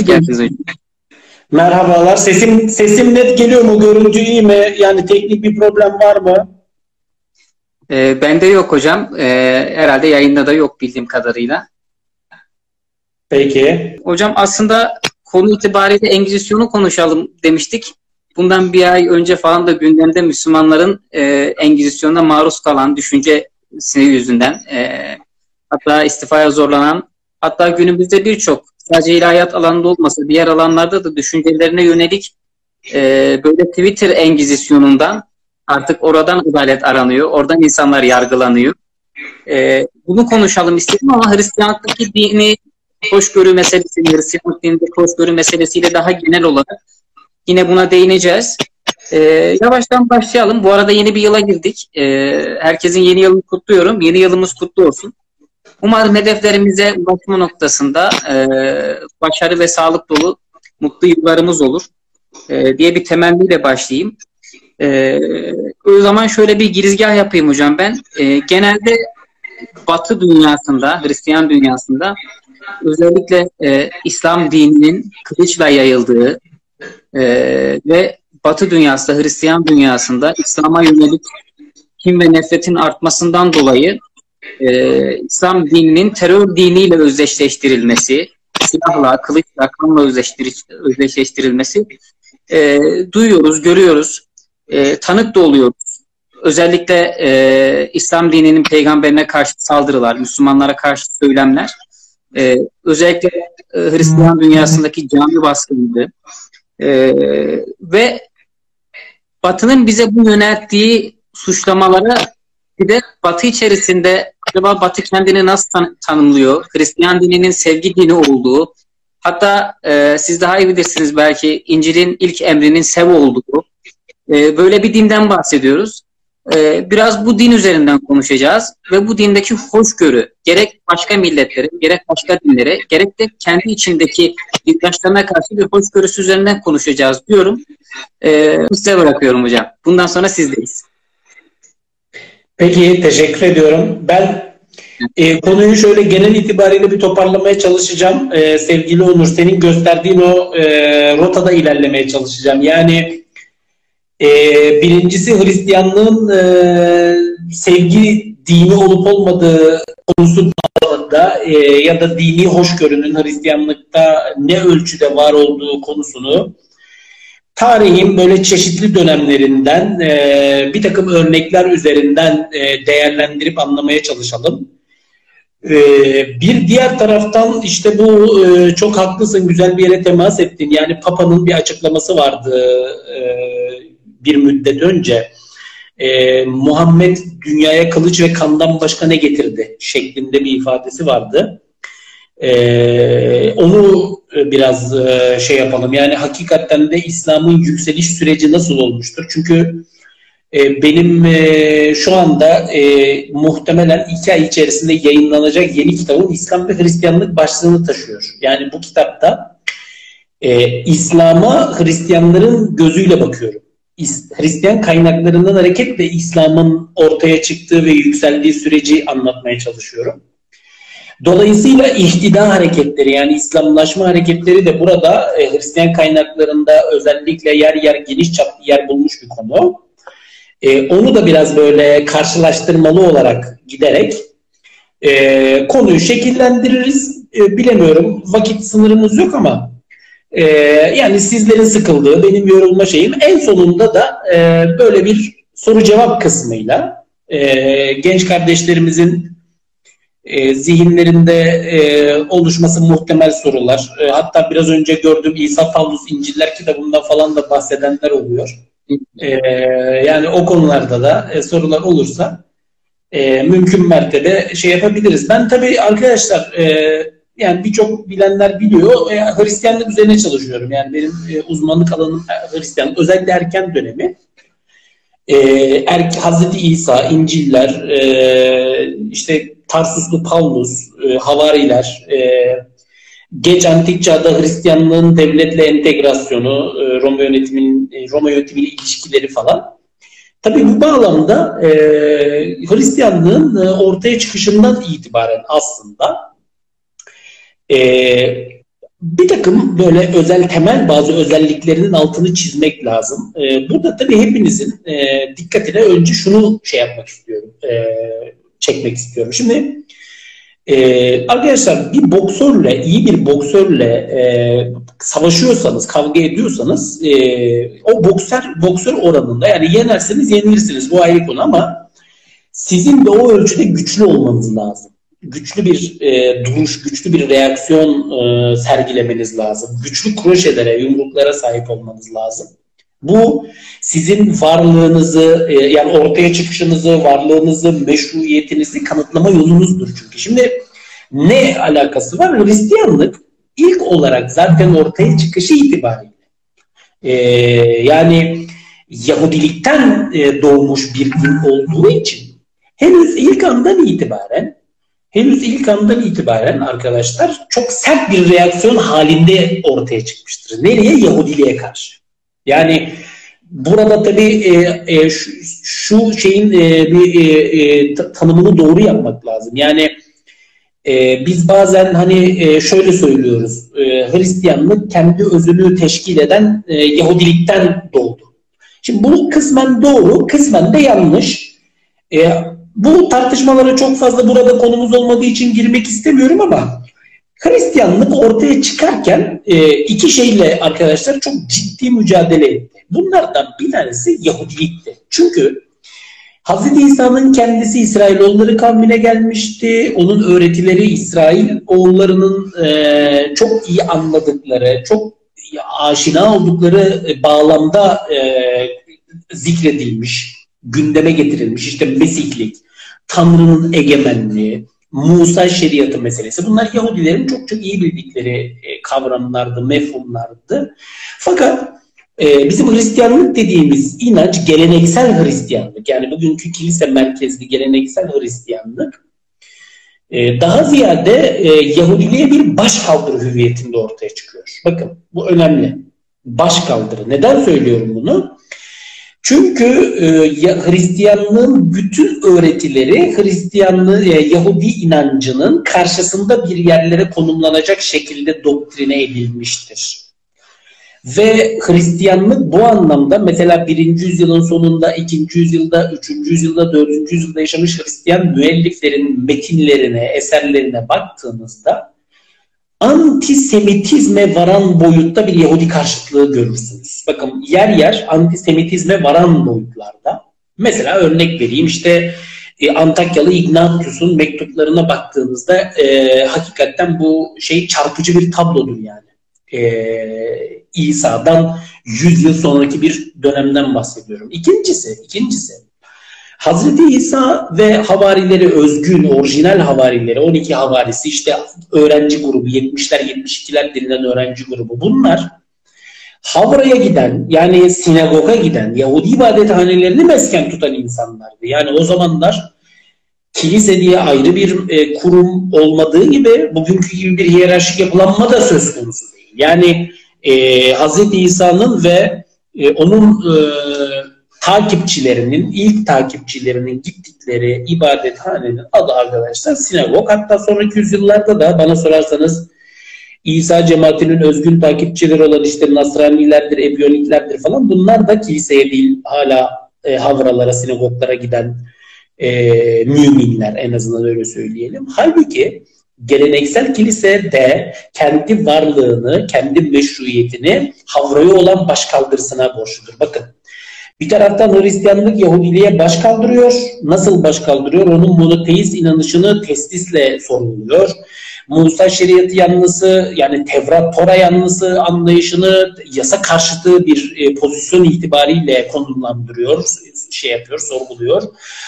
hocam. Merhabalar. Sesim sesim net geliyor mu? Görüntü iyi mi? Yani teknik bir problem var mı? E, bende yok hocam. E, herhalde yayında da yok bildiğim kadarıyla. Peki. Hocam aslında konu itibariyle Engizisyon'u konuşalım demiştik. Bundan bir ay önce falan da gündemde Müslümanların e, Engizisyon'a maruz kalan düşüncesi yüzünden e, hatta istifaya zorlanan hatta günümüzde birçok sadece ilahiyat alanında olmasa diğer alanlarda da düşüncelerine yönelik e, böyle Twitter Engizisyon'undan artık oradan adalet aranıyor. Oradan insanlar yargılanıyor. E, bunu konuşalım istedim ama Hristiyanlıktaki dini hoşgörü meselesi, Hristiyanlık dininde hoşgörü meselesiyle daha genel olarak yine buna değineceğiz. Ee, yavaştan başlayalım. Bu arada yeni bir yıla girdik. Ee, herkesin yeni yılını kutluyorum. Yeni yılımız kutlu olsun. Umarım hedeflerimize ulaşma noktasında e, başarı ve sağlık dolu mutlu yıllarımız olur e, diye bir temenniyle başlayayım. E, o zaman şöyle bir girizgah yapayım hocam ben. E, genelde Batı dünyasında, Hristiyan dünyasında özellikle e, İslam dininin kılıçla yayıldığı e, ve Batı dünyasında, Hristiyan dünyasında İslam'a yönelik kim ve nefretin artmasından dolayı e, İslam dininin terör diniyle özdeşleştirilmesi, silahla, kılıçla, kanla özdeşleştirilmesi e, duyuyoruz, görüyoruz, e, tanık da oluyoruz. Özellikle e, İslam dininin peygamberine karşı saldırılar, Müslümanlara karşı söylemler, e, özellikle e, Hristiyan dünyasındaki cami baskınıydı. E, ve Batı'nın bize bu yönelttiği suçlamalara bir de Batı içerisinde acaba Batı kendini nasıl tan- tanımlıyor? Hristiyan dininin sevgi dini olduğu, hatta e, siz daha iyi bilirsiniz belki İncil'in ilk emrinin sev olduğu, e, böyle bir dinden bahsediyoruz. E, biraz bu din üzerinden konuşacağız ve bu dindeki hoşgörü gerek başka milletlere, gerek başka dinlere, gerek de kendi içindeki yurttaşlarına karşı bir hoşgörüsü üzerinden konuşacağız diyorum. E, size bırakıyorum hocam. Bundan sonra sizdeyiz. Peki teşekkür ediyorum. Ben e, konuyu şöyle genel itibariyle bir toparlamaya çalışacağım. E, sevgili Onur senin gösterdiğin o e, rotada ilerlemeye çalışacağım. Yani e, birincisi Hristiyanlığın e, sevgi dini olup olmadığı konusu da e, ya da dini hoşgörünün Hristiyanlıkta ne ölçüde var olduğu konusunu tarihin böyle çeşitli dönemlerinden e, bir takım örnekler üzerinden e, değerlendirip anlamaya çalışalım. E, bir diğer taraftan işte bu e, çok haklısın güzel bir yere temas ettin. Yani Papa'nın bir açıklaması vardı e, bir müddet önce. E, Muhammed dünyaya kılıç ve kandan başka ne getirdi şeklinde bir ifadesi vardı. Ee, onu biraz e, şey yapalım. Yani hakikaten de İslam'ın yükseliş süreci nasıl olmuştur? Çünkü e, benim e, şu anda e, muhtemelen iki ay içerisinde yayınlanacak yeni kitabım İslam ve Hristiyanlık başlığını taşıyor. Yani bu kitapta e, İslam'a Hristiyanların gözüyle bakıyorum. Hristiyan kaynaklarından hareketle İslam'ın ortaya çıktığı ve yükseldiği süreci anlatmaya çalışıyorum. Dolayısıyla ihtida hareketleri yani İslamlaşma hareketleri de burada e, Hristiyan kaynaklarında özellikle yer yer geniş çaplı yer bulmuş bir konu. E, onu da biraz böyle karşılaştırmalı olarak giderek e, konuyu şekillendiririz. E, bilemiyorum vakit sınırımız yok ama e, yani sizlerin sıkıldığı benim yorulma şeyim en sonunda da e, böyle bir soru cevap kısmıyla e, genç kardeşlerimizin e, zihinlerinde e, oluşması muhtemel sorular. E, hatta biraz önce gördüğüm İsa Pavlus İnciller kitabından falan da bahsedenler oluyor. E, yani o konularda da e, sorular olursa e, mümkün mertebe şey yapabiliriz. Ben tabii arkadaşlar e, yani birçok bilenler biliyor. E, Hristiyanlık üzerine çalışıyorum. Yani benim e, uzmanlık alanım e, Hristiyanlık. Özellikle erken dönemi. E, er, Hazreti İsa, İnciller, e, işte Tarsuslu Paulus, e, Havariler, e, geç antik çağda Hristiyanlığın devletle entegrasyonu, e, Roma yönetiminin e, Roma yönetimiyle ilişkileri falan. Tabii bu bağlamda e, Hristiyanlığın e, ortaya çıkışından itibaren aslında e, bir takım böyle özel temel bazı özelliklerinin altını çizmek lazım. E, burada tabii hepinizin e, dikkatine önce şunu şey yapmak istiyorum, e, çekmek istiyorum. Şimdi e, arkadaşlar bir boksörle, iyi bir boksörle e, savaşıyorsanız, kavga ediyorsanız e, o boksör boksör oranında yani yenerseniz yenilirsiniz bu ayrı konu ama sizin de o ölçüde güçlü olmanız lazım güçlü bir e, duruş, güçlü bir reaksiyon e, sergilemeniz lazım. Güçlü kroşelere, yumruklara sahip olmanız lazım. Bu sizin varlığınızı, e, yani ortaya çıkışınızı, varlığınızı, meşruiyetinizi kanıtlama yolunuzdur çünkü. Şimdi ne alakası var? Hristiyanlık ilk olarak zaten ortaya çıkışı itibariyle e, yani Yahudilikten e, doğmuş bir din olduğu için henüz ilk andan itibaren henüz ilk andan itibaren arkadaşlar çok sert bir reaksiyon halinde ortaya çıkmıştır. Nereye? Yahudiliğe karşı. Yani burada tabii e, e, şu, şu şeyin e, bir e, e, tanımını doğru yapmak lazım. Yani e, biz bazen hani e, şöyle söylüyoruz. E, Hristiyanlık kendi özünü teşkil eden e, Yahudilikten doğdu. Şimdi bu kısmen doğru, kısmen de yanlış. E, bu tartışmalara çok fazla burada konumuz olmadığı için girmek istemiyorum ama Hristiyanlık ortaya çıkarken e, iki şeyle arkadaşlar çok ciddi mücadele etti. Bunlardan bir tanesi Yahudilikti. Çünkü Hz. İsa'nın kendisi İsrailoğulları kavmine gelmişti. Onun öğretileri İsrail oğullarının e, çok iyi anladıkları, çok aşina oldukları bağlamda e, zikredilmiş, gündeme getirilmiş. İşte Mesihlik, Tanrı'nın egemenliği, Musa şeriatı meselesi. Bunlar Yahudilerin çok çok iyi bildikleri e, kavramlardı, mefhumlardı. Fakat e, bizim Hristiyanlık dediğimiz inanç geleneksel Hristiyanlık. Yani bugünkü kilise merkezli geleneksel Hristiyanlık e, daha ziyade Yahudiliğe bir başkaldırı hüviyetinde ortaya çıkıyor. Bakın bu önemli. Başkaldırı. Neden söylüyorum bunu? Çünkü e, Hristiyanlığın bütün öğretileri Hristiyanlığı, e, Yahudi inancının karşısında bir yerlere konumlanacak şekilde doktrine edilmiştir. Ve Hristiyanlık bu anlamda mesela birinci yüzyılın sonunda, ikinci yüzyılda, üçüncü yüzyılda, dördüncü yüzyılda yaşamış Hristiyan müelliflerin metinlerine, eserlerine baktığınızda antisemitizme varan boyutta bir Yahudi karşıtlığı görürsünüz. Bakın yer yer antisemitizme varan boyutlarda. Mesela örnek vereyim işte e, Antakyalı Ignatius'un mektuplarına baktığınızda e, hakikaten bu şey çarpıcı bir tablodur yani. E, İsa'dan 100 yıl sonraki bir dönemden bahsediyorum. İkincisi, ikincisi Hazreti İsa ve havarileri özgün, orijinal havarileri, 12 havarisi işte öğrenci grubu, 70'ler 72'ler denilen öğrenci grubu bunlar Havra'ya giden yani sinagoga giden Yahudi ibadethanelerini mesken tutan insanlardı. Yani o zamanlar kilise diye ayrı bir e, kurum olmadığı gibi bugünkü gibi bir hiyerarşik yapılanma da söz konusu değil. Yani e, Hz. İsa'nın ve e, onun e, takipçilerinin, ilk takipçilerinin gittikleri ibadethanenin adı arkadaşlar sinagog. Hatta sonraki yüzyıllarda da bana sorarsanız İsa cemaatinin özgün takipçileri olan işte Nasranilerdir, Ebiyoniklerdir falan bunlar da kiliseye değil hala e, havralara, sinagoglara giden e, müminler en azından öyle söyleyelim. Halbuki geleneksel kilise de kendi varlığını, kendi meşruiyetini havraya olan başkaldırısına borçludur. Bakın bir taraftan Hristiyanlık Yahudiliğe baş kaldırıyor. Nasıl baş kaldırıyor? Onun monoteist inanışını testisle sorumluyor. Musa şeriatı yanlısı yani Tevrat Tora yanlısı anlayışını yasa karşıtı bir e, pozisyon itibariyle konumlandırıyor, şey yapıyor, sorguluyor.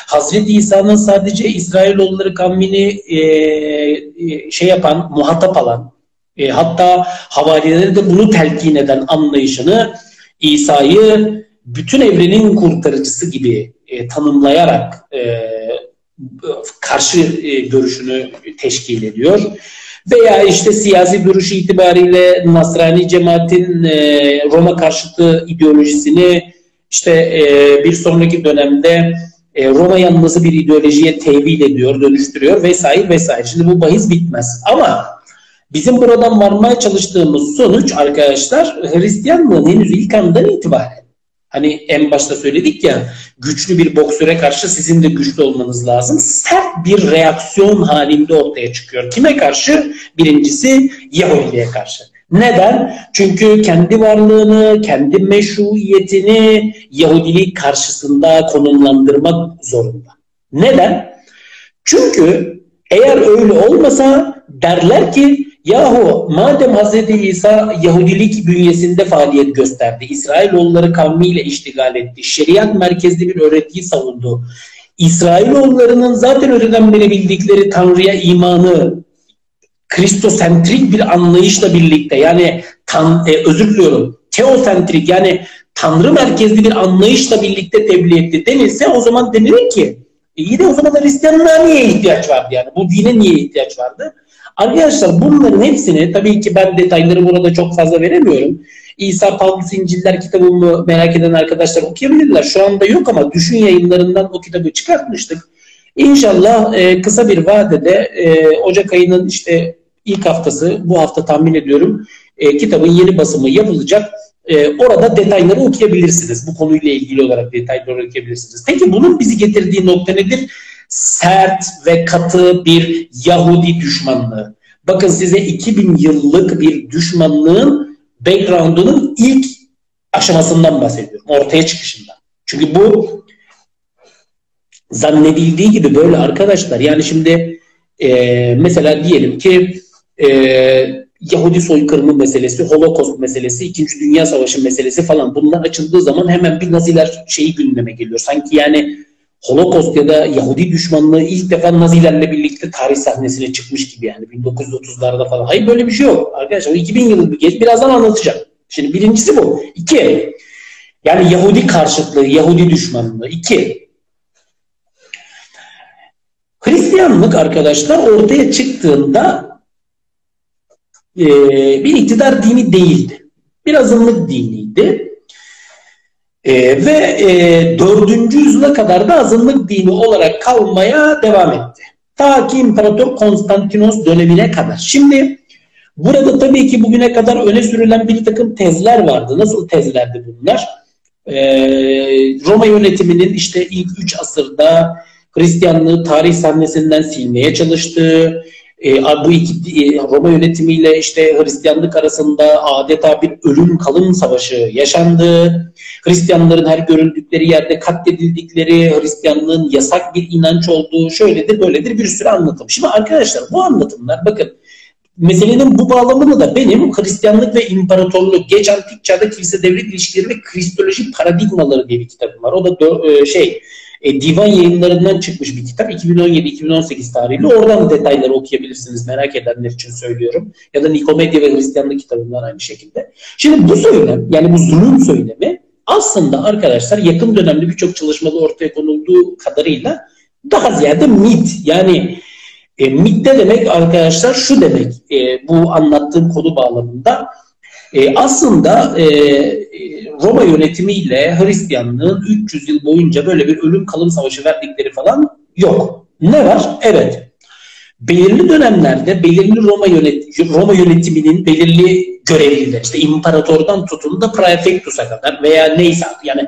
Hazreti İsa'nın sadece İsrailoğulları kavmini e, e, şey yapan, muhatap alan, e, hatta havarileri de bunu telkin eden anlayışını İsa'yı bütün evrenin kurtarıcısı gibi e, tanımlayarak e, karşı e, görüşünü teşkil ediyor. Veya işte siyasi duruşu itibariyle Nasrani cemaatin e, Roma karşıtı ideolojisini işte e, bir sonraki dönemde e, Roma yanlısı bir ideolojiye tevil ediyor, dönüştürüyor vesaire vesaire. Şimdi bu bahis bitmez. Ama Bizim buradan varmaya çalıştığımız sonuç arkadaşlar Hristiyanlığın henüz ilk andan itibaren hani en başta söyledik ya güçlü bir boksöre karşı sizin de güçlü olmanız lazım. Sert bir reaksiyon halinde ortaya çıkıyor. Kime karşı? Birincisi Yahudiliğe karşı. Neden? Çünkü kendi varlığını, kendi meşruiyetini Yahudilik karşısında konumlandırmak zorunda. Neden? Çünkü eğer öyle olmasa derler ki yahu madem Hz. İsa Yahudilik bünyesinde faaliyet gösterdi, İsrailoğulları kavmiyle iştigal etti, şeriat merkezli bir öğretiyi savundu, İsrailoğullarının zaten öteden beri bildikleri Tanrı'ya imanı kristosentrik bir anlayışla birlikte yani tan, e, özür diliyorum teosentrik yani tanrı merkezli bir anlayışla birlikte tebliğ etti denilse o zaman denilir ki e iyi de o zaman Hristiyanlığa niye ihtiyaç vardı yani bu dine niye ihtiyaç vardı? Arkadaşlar bunların hepsini tabii ki ben detayları burada çok fazla veremiyorum. İsa Pavlus İnciller kitabımı merak eden arkadaşlar okuyabilirler. Şu anda yok ama Düşün yayınlarından o kitabı çıkartmıştık. İnşallah e, kısa bir vadede e, Ocak ayının işte ilk haftası bu hafta tahmin ediyorum e, kitabın yeni basımı yapılacak. E, orada detayları okuyabilirsiniz. Bu konuyla ilgili olarak detayları okuyabilirsiniz. Peki bunun bizi getirdiği nokta nedir? Sert ve katı bir Yahudi düşmanlığı. Bakın size 2000 yıllık bir düşmanlığın background'unun ilk aşamasından bahsediyorum. Ortaya çıkışından. Çünkü bu zannedildiği gibi böyle arkadaşlar. Yani şimdi e, mesela diyelim ki e, Yahudi soykırımı meselesi, Holocaust meselesi, İkinci Dünya Savaşı meselesi falan bunlar açıldığı zaman hemen bir Naziler şeyi gündeme geliyor. Sanki yani Holocaust ya da Yahudi düşmanlığı ilk defa Nazilerle birlikte tarih sahnesine çıkmış gibi yani 1930'larda falan. Hayır böyle bir şey yok. Arkadaşlar o 2000 yılı bir geç birazdan anlatacağım. Şimdi birincisi bu. İki, yani Yahudi karşıtlığı, Yahudi düşmanlığı. İki, Hristiyanlık arkadaşlar ortaya çıktığında e, bir iktidar dini değildi. Bir azınlık diniydi. E, ve e, 4. yüzyıla kadar da azınlık dini olarak kalmaya devam etti. Ta ki İmparator Konstantinos dönemine kadar. Şimdi burada tabii ki bugüne kadar öne sürülen bir takım tezler vardı. Nasıl tezlerdi bunlar? E, Roma yönetiminin işte ilk 3 asırda Hristiyanlığı tarih sahnesinden silmeye çalıştığı, e, bu iki e, Roma yönetimiyle işte Hristiyanlık arasında adeta bir ölüm kalım savaşı yaşandı. Hristiyanların her görüldükleri yerde katledildikleri, Hristiyanlığın yasak bir inanç olduğu şöyledir böyledir bir sürü anlatım. Şimdi arkadaşlar bu anlatımlar bakın meselenin bu bağlamını da benim Hristiyanlık ve İmparatorluk, geç antik çağda kilise devlet ilişkileri ve kristoloji paradigmaları diye bir kitabım var. O da e, şey e, divan yayınlarından çıkmış bir kitap. 2017-2018 tarihli. Oradan detayları okuyabilirsiniz. Merak edenler için söylüyorum. Ya da Nikomedya ve Hristiyanlık kitabından aynı şekilde. Şimdi bu söylem yani bu zulüm söylemi aslında arkadaşlar yakın dönemde birçok çalışmada ortaya konulduğu kadarıyla daha ziyade mit. Yani e, mit de demek arkadaşlar şu demek e, bu anlattığım konu bağlamında e, aslında e, Roma yönetimiyle Hristiyanlığın 300 yıl boyunca böyle bir ölüm kalım savaşı verdikleri falan yok. Ne var? Evet. Belirli dönemlerde belirli Roma, yönet Roma yönetiminin belirli görevliler işte imparatordan tutun da praefectus'a kadar veya neyse yani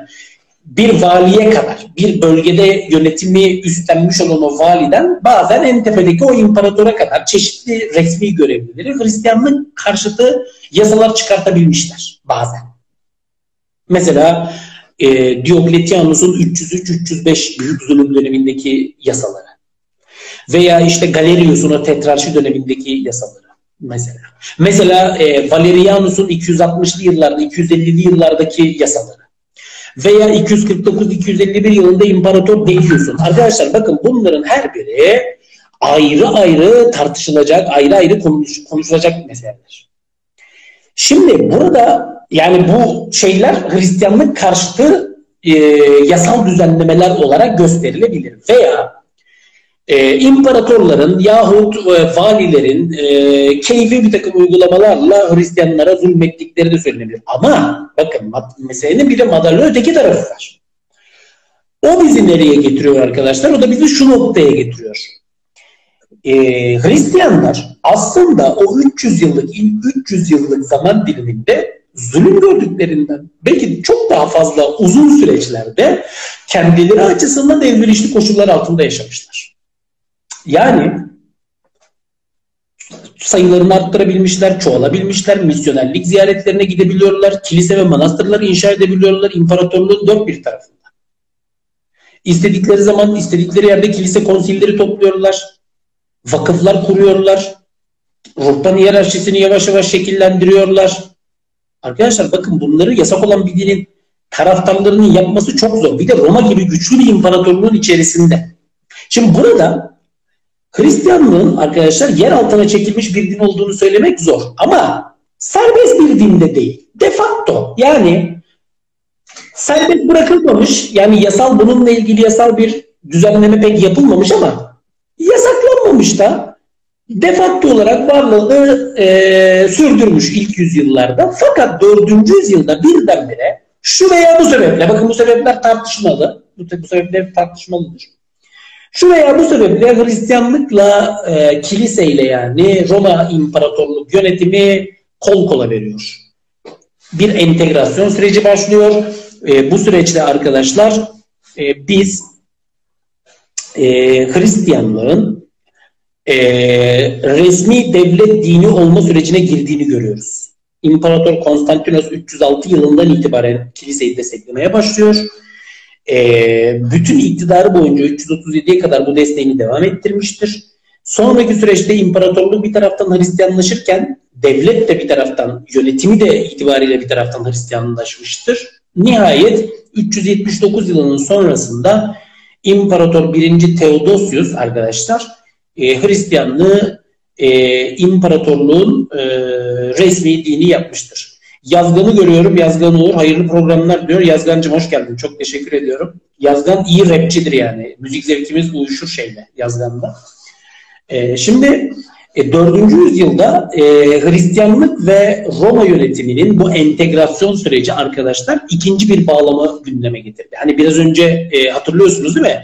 bir valiye kadar bir bölgede yönetimi üstlenmiş olan o validen bazen en tepedeki o imparatora kadar çeşitli resmi görevlileri Hristiyanlık karşıtı yasalar çıkartabilmişler bazen. Mesela e, Diokletianus'un 303-305 büyük zulüm dönemindeki yasaları veya işte Galerius'un o tetrarşi dönemindeki yasaları mesela. Mesela e, Valerianus'un 260'lı yıllarda, 250'li yıllardaki yasaları veya 249-251 yılında İmparator Decius'un. Arkadaşlar bakın bunların her biri ayrı ayrı tartışılacak, ayrı ayrı konuş, konuşulacak meseleler. Şimdi burada yani bu şeyler Hristiyanlık karşıtı e, yasal düzenlemeler olarak gösterilebilir. Veya e, imparatorların yahut e, valilerin e, keyfi bir takım uygulamalarla Hristiyanlara zulmettikleri de söylenebilir. Ama bakın meselenin bir de madalya öteki tarafı var. O bizi nereye getiriyor arkadaşlar? O da bizi şu noktaya getiriyor. e, Hristiyanlar aslında o 300 yıllık 300 yıllık zaman diliminde zulüm gördüklerinden belki çok daha fazla uzun süreçlerde kendileri açısından elverişli koşullar altında yaşamışlar. Yani sayılarını arttırabilmişler, çoğalabilmişler, misyonerlik ziyaretlerine gidebiliyorlar, kilise ve manastırları inşa edebiliyorlar imparatorluğun dört bir tarafında. İstedikleri zaman istedikleri yerde kilise konsilleri topluyorlar, vakıflar kuruyorlar, ruhban hiyerarşisini yavaş yavaş şekillendiriyorlar. Arkadaşlar bakın bunları yasak olan bir dinin taraftarlarının yapması çok zor. Bir de Roma gibi güçlü bir imparatorluğun içerisinde. Şimdi burada Hristiyanlığın arkadaşlar yer altına çekilmiş bir din olduğunu söylemek zor. Ama serbest bir din de değil. De facto yani serbest bırakılmamış yani yasal bununla ilgili yasal bir düzenleme pek yapılmamış ama yasaklanmamış da de facto olarak varlığını e, sürdürmüş ilk yüzyıllarda. Fakat dördüncü yüzyılda birdenbire şu veya bu sebeple, bakın bu sebepler tartışmalı, bu, bu sebepler tartışmalıdır. Şu veya bu sebeple Hristiyanlıkla e, kiliseyle yani Roma İmparatorluk yönetimi kol kola veriyor. Bir entegrasyon süreci başlıyor. E, bu süreçte arkadaşlar e, biz e, Hristiyanlığın e, resmi devlet dini olma sürecine girdiğini görüyoruz. İmparator Konstantinos 306 yılından itibaren kiliseyi desteklemeye başlıyor e, bütün iktidarı boyunca 337'ye kadar bu desteğini devam ettirmiştir. Sonraki süreçte imparatorluk bir taraftan Hristiyanlaşırken devlet de bir taraftan yönetimi de itibariyle bir taraftan Hristiyanlaşmıştır. Nihayet 379 yılının sonrasında İmparator 1. Theodosius arkadaşlar e, Hristiyanlığı e, imparatorluğun e, resmi dini yapmıştır. Yazgan'ı görüyorum. Yazgan Uğur hayırlı programlar diyor. Yazgancım hoş geldin. Çok teşekkür ediyorum. Yazgan iyi rapçidir yani. Müzik zevkimiz uyuşur şeyle Yazgan'da. Ee, şimdi e, 4. yüzyılda e, Hristiyanlık ve Roma yönetiminin bu entegrasyon süreci arkadaşlar ikinci bir bağlamı gündeme getirdi. Hani biraz önce e, hatırlıyorsunuz değil mi?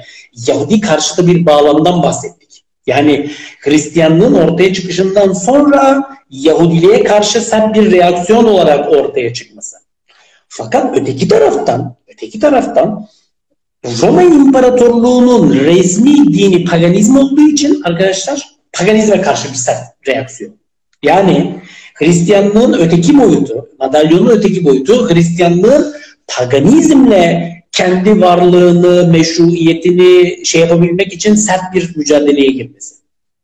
Yahudi karşıtı bir bağlamdan bahsettik. Yani Hristiyanlığın ortaya çıkışından sonra Yahudiliğe karşı sert bir reaksiyon olarak ortaya çıkması. Fakat öteki taraftan, öteki taraftan Roma İmparatorluğu'nun resmi dini paganizm olduğu için arkadaşlar paganizme karşı bir sert reaksiyon. Yani Hristiyanlığın öteki boyutu, madalyonun öteki boyutu Hristiyanlığın paganizmle kendi varlığını, meşruiyetini şey yapabilmek için sert bir mücadeleye girmesi.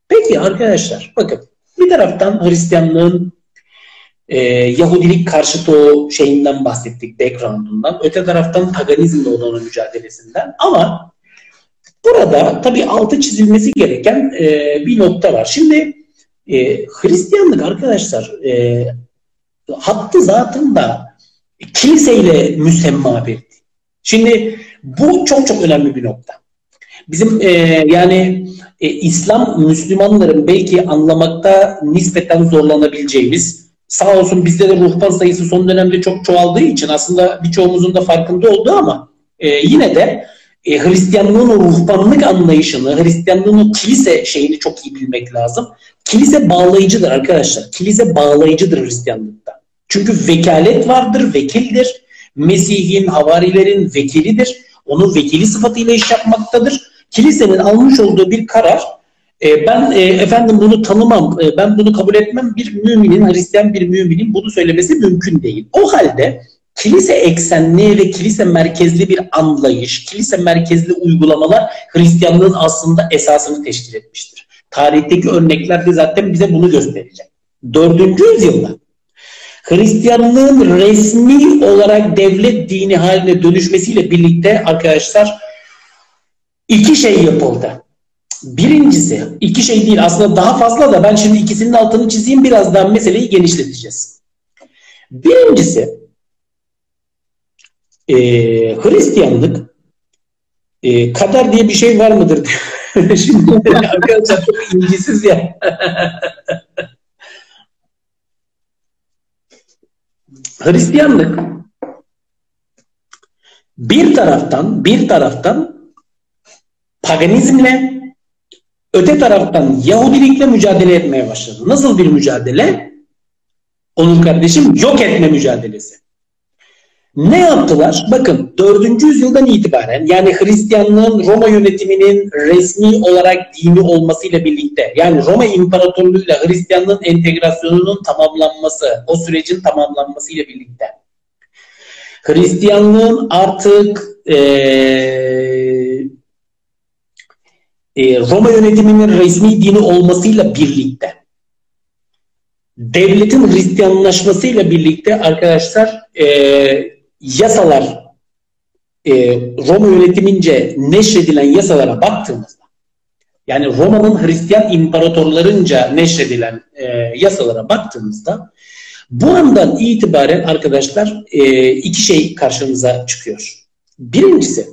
Peki arkadaşlar bakın bir taraftan Hristiyanlığın e, Yahudilik karşıtı o şeyinden bahsettik, background'undan. Öte taraftan paganizmle olan mücadelesinden. Ama burada tabii altı çizilmesi gereken e, bir nokta var. Şimdi e, Hristiyanlık arkadaşlar e, hattı zatında kiliseyle müsemma bir Şimdi bu çok çok önemli bir nokta. Bizim e, yani e, İslam Müslümanların belki anlamakta nispeten zorlanabileceğimiz sağ olsun bizde de ruhban sayısı son dönemde çok çoğaldığı için aslında birçoğumuzun da farkında olduğu ama e, yine de e, Hristiyanlığın o ruhbanlık anlayışını, Hristiyanlığın kilise şeyini çok iyi bilmek lazım. Kilise bağlayıcıdır arkadaşlar. Kilise bağlayıcıdır Hristiyanlıkta. Çünkü vekalet vardır, vekildir Mesih'in, havarilerin vekilidir. Onun vekili sıfatıyla iş yapmaktadır. Kilisenin almış olduğu bir karar e, ben e, efendim bunu tanımam, e, ben bunu kabul etmem bir müminin, Hristiyan bir müminin bunu söylemesi mümkün değil. O halde kilise eksenli ve kilise merkezli bir anlayış, kilise merkezli uygulamalar Hristiyanlığın aslında esasını teşkil etmiştir. Tarihteki örnekler de zaten bize bunu gösterecek. Dördüncü yüzyılda Hristiyanlığın resmi olarak devlet dini haline dönüşmesiyle birlikte arkadaşlar iki şey yapıldı. Birincisi, iki şey değil aslında daha fazla da ben şimdi ikisinin altını çizeyim biraz daha meseleyi genişleteceğiz. Birincisi, e, Hristiyanlık e, kader diye bir şey var mıdır? şimdi arkadaşlar çok incisiz ya. Hristiyanlık bir taraftan bir taraftan paganizmle öte taraftan Yahudilikle mücadele etmeye başladı. Nasıl bir mücadele? Onur kardeşim yok etme mücadelesi. Ne yaptılar? Bakın 4. yüzyıldan itibaren yani Hristiyanlığın Roma yönetiminin resmi olarak dini olmasıyla birlikte yani Roma İmparatorluğu'yla Hristiyanlığın entegrasyonunun tamamlanması, o sürecin tamamlanmasıyla birlikte Hristiyanlığın artık e, e, Roma yönetiminin resmi dini olmasıyla birlikte devletin Hristiyanlaşmasıyla birlikte arkadaşlar e, yasalar e, Roma yönetimince neşredilen yasalara baktığımızda yani Roma'nın Hristiyan imparatorlarınca neşredilen e, yasalara baktığımızda bu andan itibaren arkadaşlar e, iki şey karşımıza çıkıyor. Birincisi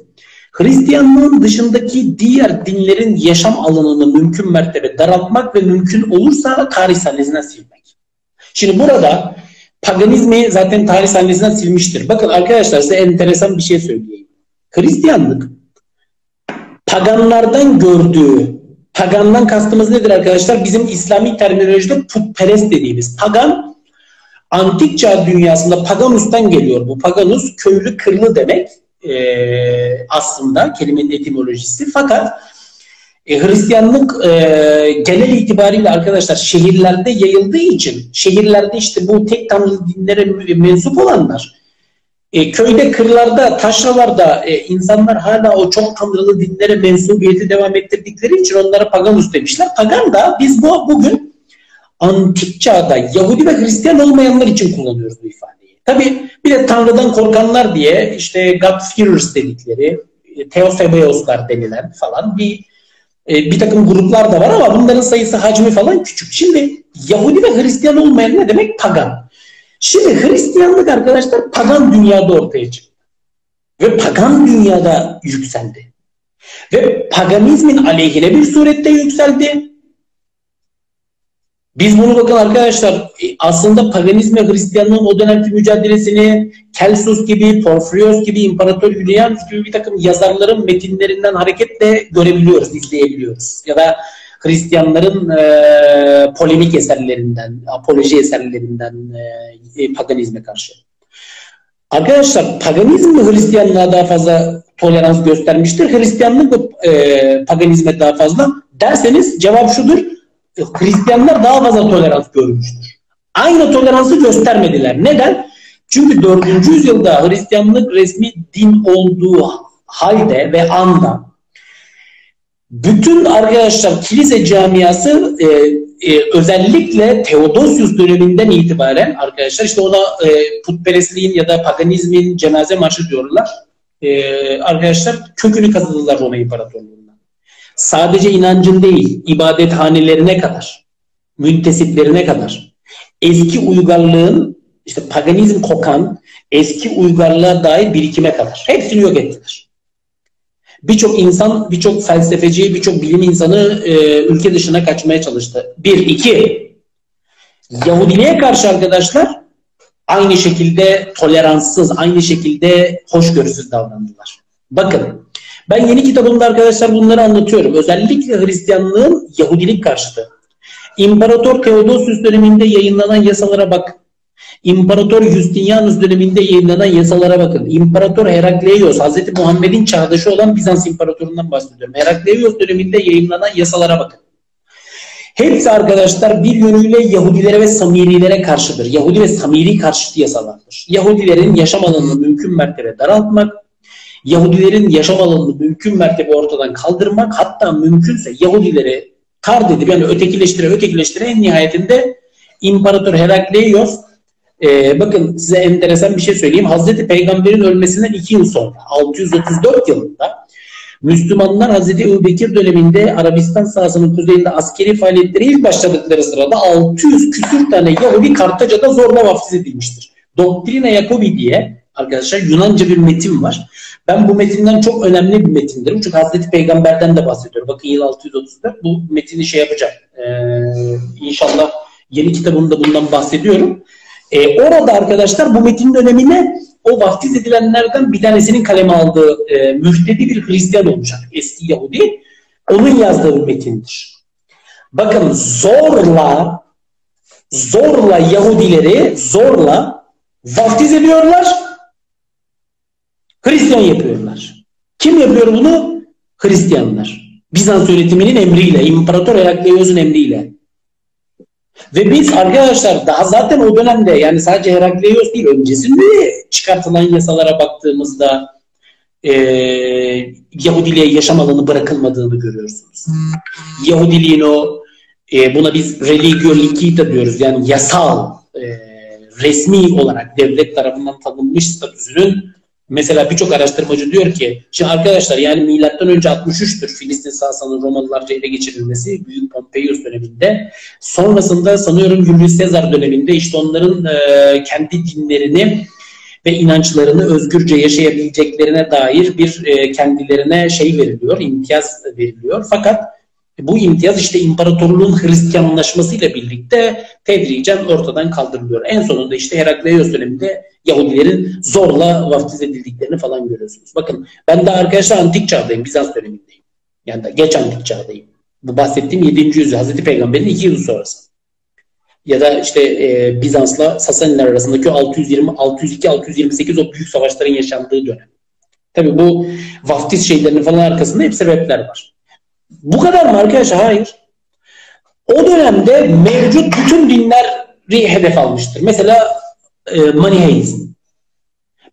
Hristiyanlığın dışındaki diğer dinlerin yaşam alanını mümkün mertebe daraltmak ve mümkün olursa tarih sahnesinden silmek. Şimdi burada paganizmi zaten tarih sahnesinden silmiştir. Bakın arkadaşlar size enteresan bir şey söyleyeyim. Hristiyanlık paganlardan gördüğü, pagandan kastımız nedir arkadaşlar? Bizim İslami terminolojide putperest dediğimiz. Pagan antik çağ dünyasında paganus'tan geliyor. Bu paganus köylü kırlı demek e, aslında kelimenin etimolojisi. Fakat e, Hristiyanlık e, genel itibariyle arkadaşlar şehirlerde yayıldığı için şehirlerde işte bu tek tanrılı dinlere mensup olanlar e, köyde, kırlarda, taşralarda e, insanlar hala o çok tanrılı dinlere mensubiyeti devam ettirdikleri için onlara paganus demişler. Pagan da biz bu bugün antik çağda Yahudi ve Hristiyan olmayanlar için kullanıyoruz bu ifadeyi. Tabi bir de Tanrı'dan korkanlar diye işte God-fearers dedikleri, e, Theosebeoslar denilen falan bir e, bir takım gruplar da var ama bunların sayısı hacmi falan küçük. Şimdi Yahudi ve Hristiyan olmayan ne demek? Pagan. Şimdi Hristiyanlık arkadaşlar pagan dünyada ortaya çıktı. Ve pagan dünyada yükseldi. Ve paganizmin aleyhine bir surette yükseldi. Biz bunu bakın arkadaşlar e, aslında paganizm ve Hristiyanlığın o dönemki mücadelesini Kelsus gibi, Porfirios gibi, İmparator Julianus gibi bir takım yazarların metinlerinden hareketle görebiliyoruz, izleyebiliyoruz. Ya da Hristiyanların e, polemik eserlerinden, apoloji eserlerinden e, e paganizme karşı. Arkadaşlar paganizm mi Hristiyanlığa daha fazla tolerans göstermiştir? Hristiyanlık mı e, paganizme daha fazla? Derseniz cevap şudur Hristiyanlar daha fazla tolerans görmüştür. Aynı toleransı göstermediler. Neden? Çünkü 4. yüzyılda Hristiyanlık resmi din olduğu halde ve anda bütün arkadaşlar kilise camiası e, e, özellikle Teodosius döneminden itibaren arkadaşlar işte ona e, putperestliğin ya da paganizmin cenaze marşı diyorlar. E, arkadaşlar kökünü kazıdılar Roma İmparatorluğu sadece inancın değil, ibadethanelerine kadar, müntesiplerine kadar, eski uygarlığın, işte paganizm kokan, eski uygarlığa dair birikime kadar. Hepsini yok ettiler. Birçok insan, birçok felsefeci, birçok bilim insanı e, ülke dışına kaçmaya çalıştı. Bir, iki, Yahudiliğe karşı arkadaşlar aynı şekilde toleranssız, aynı şekilde hoşgörüsüz davrandılar. Bakın ben yeni kitabımda arkadaşlar bunları anlatıyorum. Özellikle Hristiyanlığın Yahudilik karşıtı. İmparator Theodosius döneminde yayınlanan yasalara bak. İmparator Justinianus döneminde yayınlanan yasalara bakın. İmparator Herakleios, Hz. Muhammed'in çağdaşı olan Bizans İmparatorundan bahsediyorum. Herakleios döneminde yayınlanan yasalara bakın. Hepsi arkadaşlar bir yönüyle Yahudilere ve Samirilere karşıdır. Yahudi ve Samiri karşıtı yasalardır. Yahudilerin yaşam alanını mümkün mertebe daraltmak, Yahudilerin yaşam alanını mümkün mertebe ortadan kaldırmak hatta mümkünse Yahudileri tard edip yani ötekileştire ötekileştire en nihayetinde İmparator Herakleios e, bakın size enteresan bir şey söyleyeyim. Hazreti Peygamber'in ölmesinden iki yıl sonra 634 yılında Müslümanlar Hazreti Ebu döneminde Arabistan sahasının kuzeyinde askeri faaliyetleri ilk başladıkları sırada 600 küsür tane Yahudi Kartaca'da zorla vaftiz edilmiştir. Doktrina Jacobi diye arkadaşlar Yunanca bir metin var. Ben bu metinden çok önemli bir metindir. Çünkü Hazreti Peygamber'den de bahsediyorum. Bakın yıl 634 bu metini şey yapacak. Ee, inşallah yeni kitabımda bundan bahsediyorum. Ee, orada arkadaşlar bu metinin önemine o vaftiz edilenlerden bir tanesinin kaleme aldığı e, mühtedi bir Hristiyan olacak. Eski Yahudi. Onun yazdığı bir metindir. Bakın zorla zorla Yahudileri zorla vaftiz ediyorlar. Hristiyan yapıyorlar. Kim yapıyor bunu? Hristiyanlar. Bizans yönetiminin emriyle, İmparator Herakleios'un emriyle. Ve biz arkadaşlar daha zaten o dönemde yani sadece Herakleios değil öncesinde çıkartılan yasalara baktığımızda e, Yahudiliğe yaşam alanı bırakılmadığını görüyorsunuz. Yahudiliğin o e, buna biz religio licita diyoruz yani yasal e, resmi olarak devlet tarafından tanınmış statüsünün Mesela birçok araştırmacı diyor ki şimdi arkadaşlar yani milattan önce 63'tür Filistin Sasa'nın Romalılarca ele geçirilmesi Büyük Pompeius döneminde. Sonrasında sanıyorum Julius Caesar döneminde işte onların e, kendi dinlerini ve inançlarını özgürce yaşayabileceklerine dair bir e, kendilerine şey veriliyor, imtiyaz veriliyor. Fakat bu imtiyaz işte imparatorluğun Hristiyanlaşmasıyla birlikte tedricen ortadan kaldırılıyor. En sonunda işte Herakleios döneminde Yahudilerin zorla vaftiz edildiklerini falan görüyorsunuz. Bakın ben de arkadaşlar antik çağdayım, Bizans dönemindeyim. Yani da geç antik çağdayım. Bu bahsettiğim 7. yüzyıl Hazreti Peygamber'in 2 yıl sonrası. Ya da işte e, Bizans'la Sasaniler arasındaki 620 602 628 o büyük savaşların yaşandığı dönem. Tabii bu vaftiz şeylerinin falan arkasında hep sebepler var. Bu kadar mı arkadaşlar? Hayır. O dönemde mevcut bütün dinleri hedef almıştır. Mesela e, Maniheizm.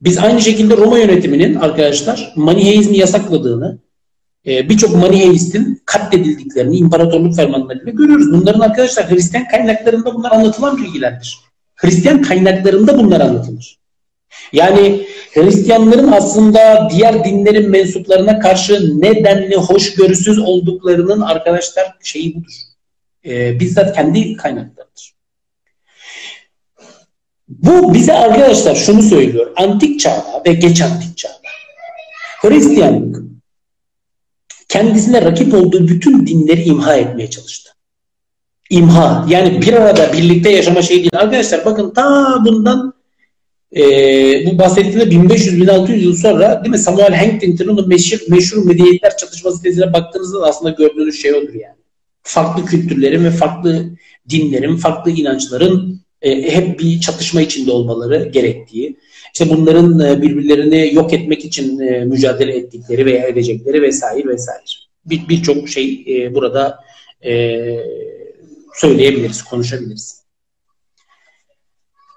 Biz aynı şekilde Roma yönetiminin arkadaşlar Maniheizmi yasakladığını, e, birçok Maniheistin katledildiklerini imparatorluk fermanlarıyla görüyoruz. Bunların arkadaşlar Hristiyan kaynaklarında bunlar anlatılan bilgilerdir. Hristiyan kaynaklarında bunlar anlatılır. Yani Hristiyanların aslında diğer dinlerin mensuplarına karşı nedenli hoşgörüsüz olduklarının arkadaşlar şeyi budur. Ee, bizzat kendi kaynaklarıdır. Bu bize arkadaşlar şunu söylüyor. Antik çağda ve geç antik çağda Hristiyanlık kendisine rakip olduğu bütün dinleri imha etmeye çalıştı. İmha yani bir arada birlikte yaşama şey değil. Arkadaşlar bakın ta bundan e, bu bahsettiğimde 1500-1600 yıl sonra değil mi Samuel Huntington'un meşhur, meşhur medeniyetler çatışması tezine baktığınızda aslında gördüğünüz şey odur yani. Farklı kültürlerin ve farklı dinlerin, farklı inançların e, hep bir çatışma içinde olmaları gerektiği, işte bunların e, birbirlerini yok etmek için e, mücadele ettikleri veya edecekleri vesaire vesaire. Birçok bir şey e, burada e, söyleyebiliriz, konuşabiliriz.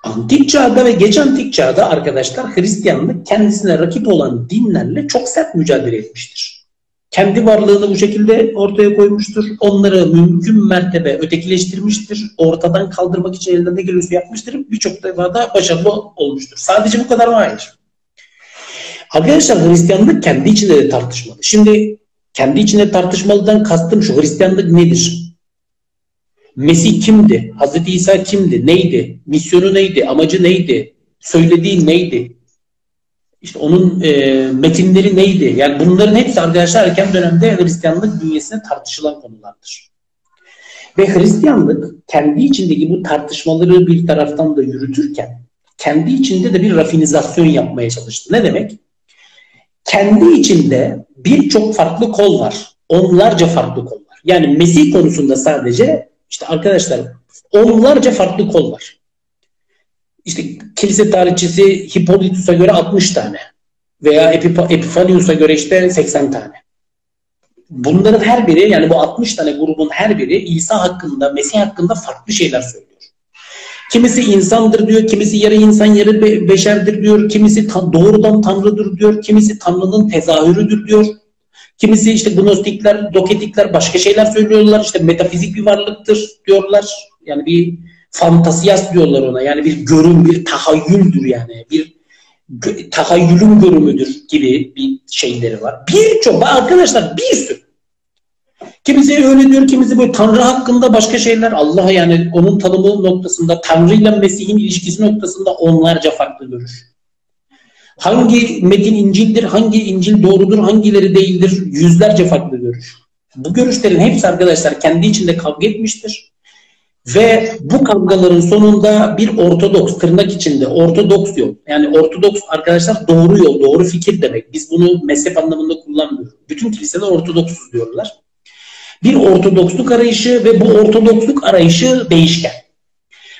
Antik çağda ve geç antik çağda arkadaşlar Hristiyanlık kendisine rakip olan dinlerle çok sert mücadele etmiştir. Kendi varlığını bu şekilde ortaya koymuştur. Onları mümkün mertebe ötekileştirmiştir. Ortadan kaldırmak için elinden ne geliyorsa yapmıştır. Birçok defa da başarılı olmuştur. Sadece bu kadar mı? Hayır. Arkadaşlar Hristiyanlık kendi içinde de tartışmalı. Şimdi kendi içinde tartışmalıdan kastım şu Hristiyanlık nedir? Mesih kimdi? Hazreti İsa kimdi? Neydi? Misyonu neydi? Amacı neydi? Söylediği neydi? İşte onun e, metinleri neydi? Yani bunların hepsi arkadaşlar erken dönemde Hristiyanlık bünyesinde tartışılan konulardır. Ve Hristiyanlık kendi içindeki bu tartışmaları bir taraftan da yürütürken kendi içinde de bir rafinizasyon yapmaya çalıştı. Ne demek? Kendi içinde birçok farklı kol var. Onlarca farklı kol var. Yani Mesih konusunda sadece işte arkadaşlar onlarca farklı kol var. İşte kilise tarihçisi Hippolytus'a göre 60 tane veya Epifanius'a göre işte 80 tane. Bunların her biri yani bu 60 tane grubun her biri İsa hakkında, Mesih hakkında farklı şeyler söylüyor. Kimisi insandır diyor, kimisi yarı insan yarı be beşerdir diyor, kimisi ta doğrudan tanrıdır diyor, kimisi tanrının tezahürüdür diyor. Kimisi işte gnostikler, doketikler başka şeyler söylüyorlar. İşte metafizik bir varlıktır diyorlar. Yani bir fantasiyas diyorlar ona. Yani bir görüm, bir tahayyüldür yani. Bir tahayyülün görümüdür gibi bir şeyleri var. Birçok arkadaşlar bir sürü. Kimisi öyle diyor, kimisi böyle Tanrı hakkında başka şeyler. Allah yani onun tanımı noktasında, Tanrı ile Mesih'in ilişkisi noktasında onlarca farklı görüş. Hangi metin İncil'dir, hangi İncil doğrudur, hangileri değildir? Yüzlerce farklı görüş. Bu görüşlerin hepsi arkadaşlar kendi içinde kavga etmiştir. Ve bu kavgaların sonunda bir ortodoks, tırnak içinde ortodoks yol. Yani ortodoks arkadaşlar doğru yol, doğru fikir demek. Biz bunu mezhep anlamında kullanmıyoruz. Bütün kiliseler ortodoksuz diyorlar. Bir ortodoksluk arayışı ve bu ortodoksluk arayışı değişken.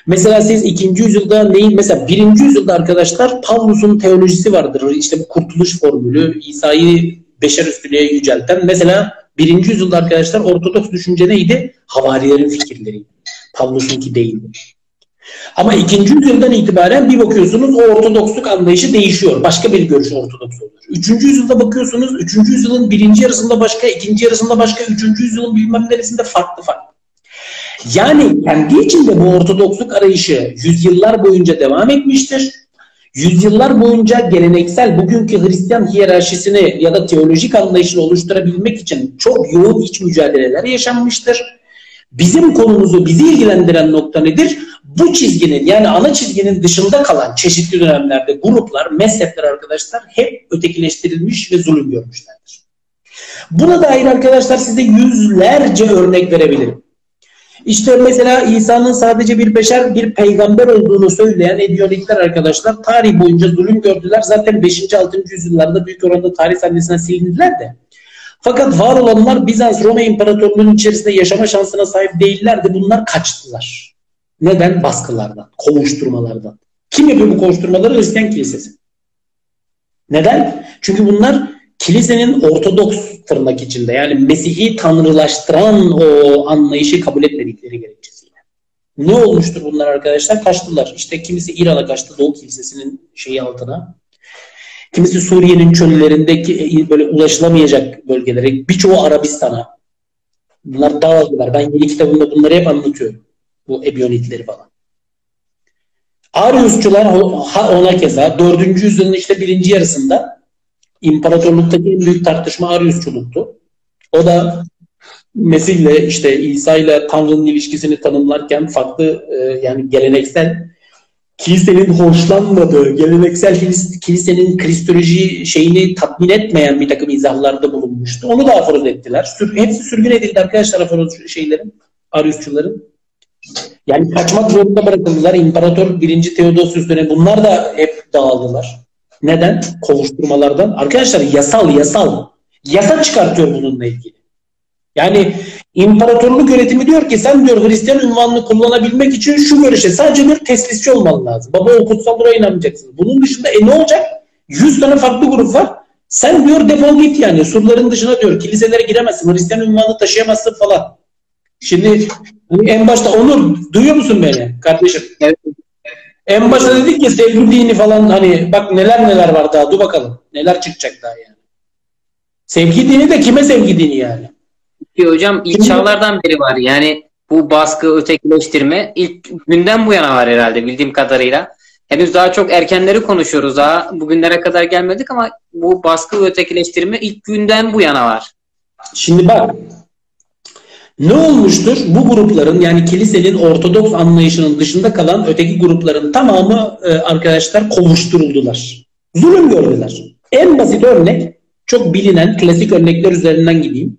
Mesela siz ikinci yüzyılda neyin mesela birinci yüzyılda arkadaşlar Pavlus'un teolojisi vardır. İşte bu kurtuluş formülü, İsa'yı beşer üstüne yücelten. Mesela birinci yüzyılda arkadaşlar Ortodoks düşünce neydi? Havarilerin fikirleri. Pavlus'unki değildi. Ama ikinci yüzyıldan itibaren bir bakıyorsunuz o ortodoksluk anlayışı değişiyor. Başka bir görüş ortodoks oluyor. Üçüncü yüzyılda bakıyorsunuz üçüncü yüzyılın birinci yarısında başka, ikinci yarısında başka, üçüncü yüzyılın bilmem neresinde farklı farklı. Yani kendi içinde bu ortodoksluk arayışı yüzyıllar boyunca devam etmiştir. Yüzyıllar boyunca geleneksel bugünkü Hristiyan hiyerarşisini ya da teolojik anlayışını oluşturabilmek için çok yoğun iç mücadeleler yaşanmıştır. Bizim konumuzu, bizi ilgilendiren nokta nedir? Bu çizginin yani ana çizginin dışında kalan çeşitli dönemlerde gruplar, mezhepler arkadaşlar hep ötekileştirilmiş ve zulüm görmüşlerdir. Buna dair arkadaşlar size yüzlerce örnek verebilirim. İşte mesela İsa'nın sadece bir beşer, bir peygamber olduğunu söyleyen Ediyonikler arkadaşlar tarih boyunca zulüm gördüler. Zaten 5. 6. yüzyıllarda büyük oranda tarih sahnesinden silindiler de. Fakat var olanlar Bizans Roma İmparatorluğu'nun içerisinde yaşama şansına sahip değillerdi. Bunlar kaçtılar. Neden? Baskılardan, kovuşturmalardan. Kim yapıyor bu kovuşturmaları? Hristiyan kilisesi. Neden? Çünkü bunlar kilisenin ortodoks tırnak içinde yani Mesih'i tanrılaştıran o anlayışı kabul etmedikleri gerekçesiyle. Ne olmuştur bunlar arkadaşlar? Kaçtılar. İşte kimisi İran'a kaçtı Doğu Kilisesi'nin şeyi altına. Kimisi Suriye'nin çöllerindeki böyle ulaşılamayacak bölgelere. Birçoğu Arabistan'a. Bunlar dağıldılar. Ben yeni kitabımda bunları hep anlatıyorum. Bu Ebionitleri falan. Ariusçular ona keza 4. yüzyılın işte birinci yarısında İmparatorluktaki en büyük tartışma Ariusçuluktu. O da Mesih'le işte İsa ile Tanrı'nın ilişkisini tanımlarken farklı e, yani geleneksel kilisenin hoşlanmadığı, geleneksel kilisenin kristoloji şeyini tatmin etmeyen bir takım izahlarda bulunmuştu. Onu da aforoz ettiler. Sür, hepsi sürgün edildi arkadaşlar aforoz şeylerin, Ariusçuların. Yani kaçmak zorunda bırakıldılar. İmparator 1. Theodosius dönemi bunlar da hep dağıldılar. Neden? Kovuşturmalardan. Arkadaşlar yasal yasal. Yasa çıkartıyor bununla ilgili. Yani imparatorluk yönetimi diyor ki sen diyor Hristiyan ünvanını kullanabilmek için şu görüşe sadece bir teslisçi olman lazım. Baba o kutsal buraya inanmayacaksın. Bunun dışında e ne olacak? 100 tane farklı grup var. Sen diyor defol git yani. Surların dışına diyor. Kiliselere giremezsin. Hristiyan ünvanını taşıyamazsın falan. Şimdi en başta Onur duyuyor musun beni kardeşim? Evet. En başta dedik ki sevgi dini falan hani bak neler neler var daha dur bakalım. Neler çıkacak daha yani. Sevgi dini de kime sevgi dini yani? Ki hocam ilk çağlardan beri var. Yani bu baskı, ötekileştirme ilk günden bu yana var herhalde bildiğim kadarıyla. Henüz daha çok erkenleri konuşuyoruz daha. Bugünlere kadar gelmedik ama bu baskı ve ötekileştirme ilk günden bu yana var. Şimdi bak ne olmuştur? Bu grupların yani kilisenin ortodoks anlayışının dışında kalan öteki grupların tamamı e, arkadaşlar kovuşturuldular. Zulüm gördüler. En basit örnek çok bilinen klasik örnekler üzerinden gideyim.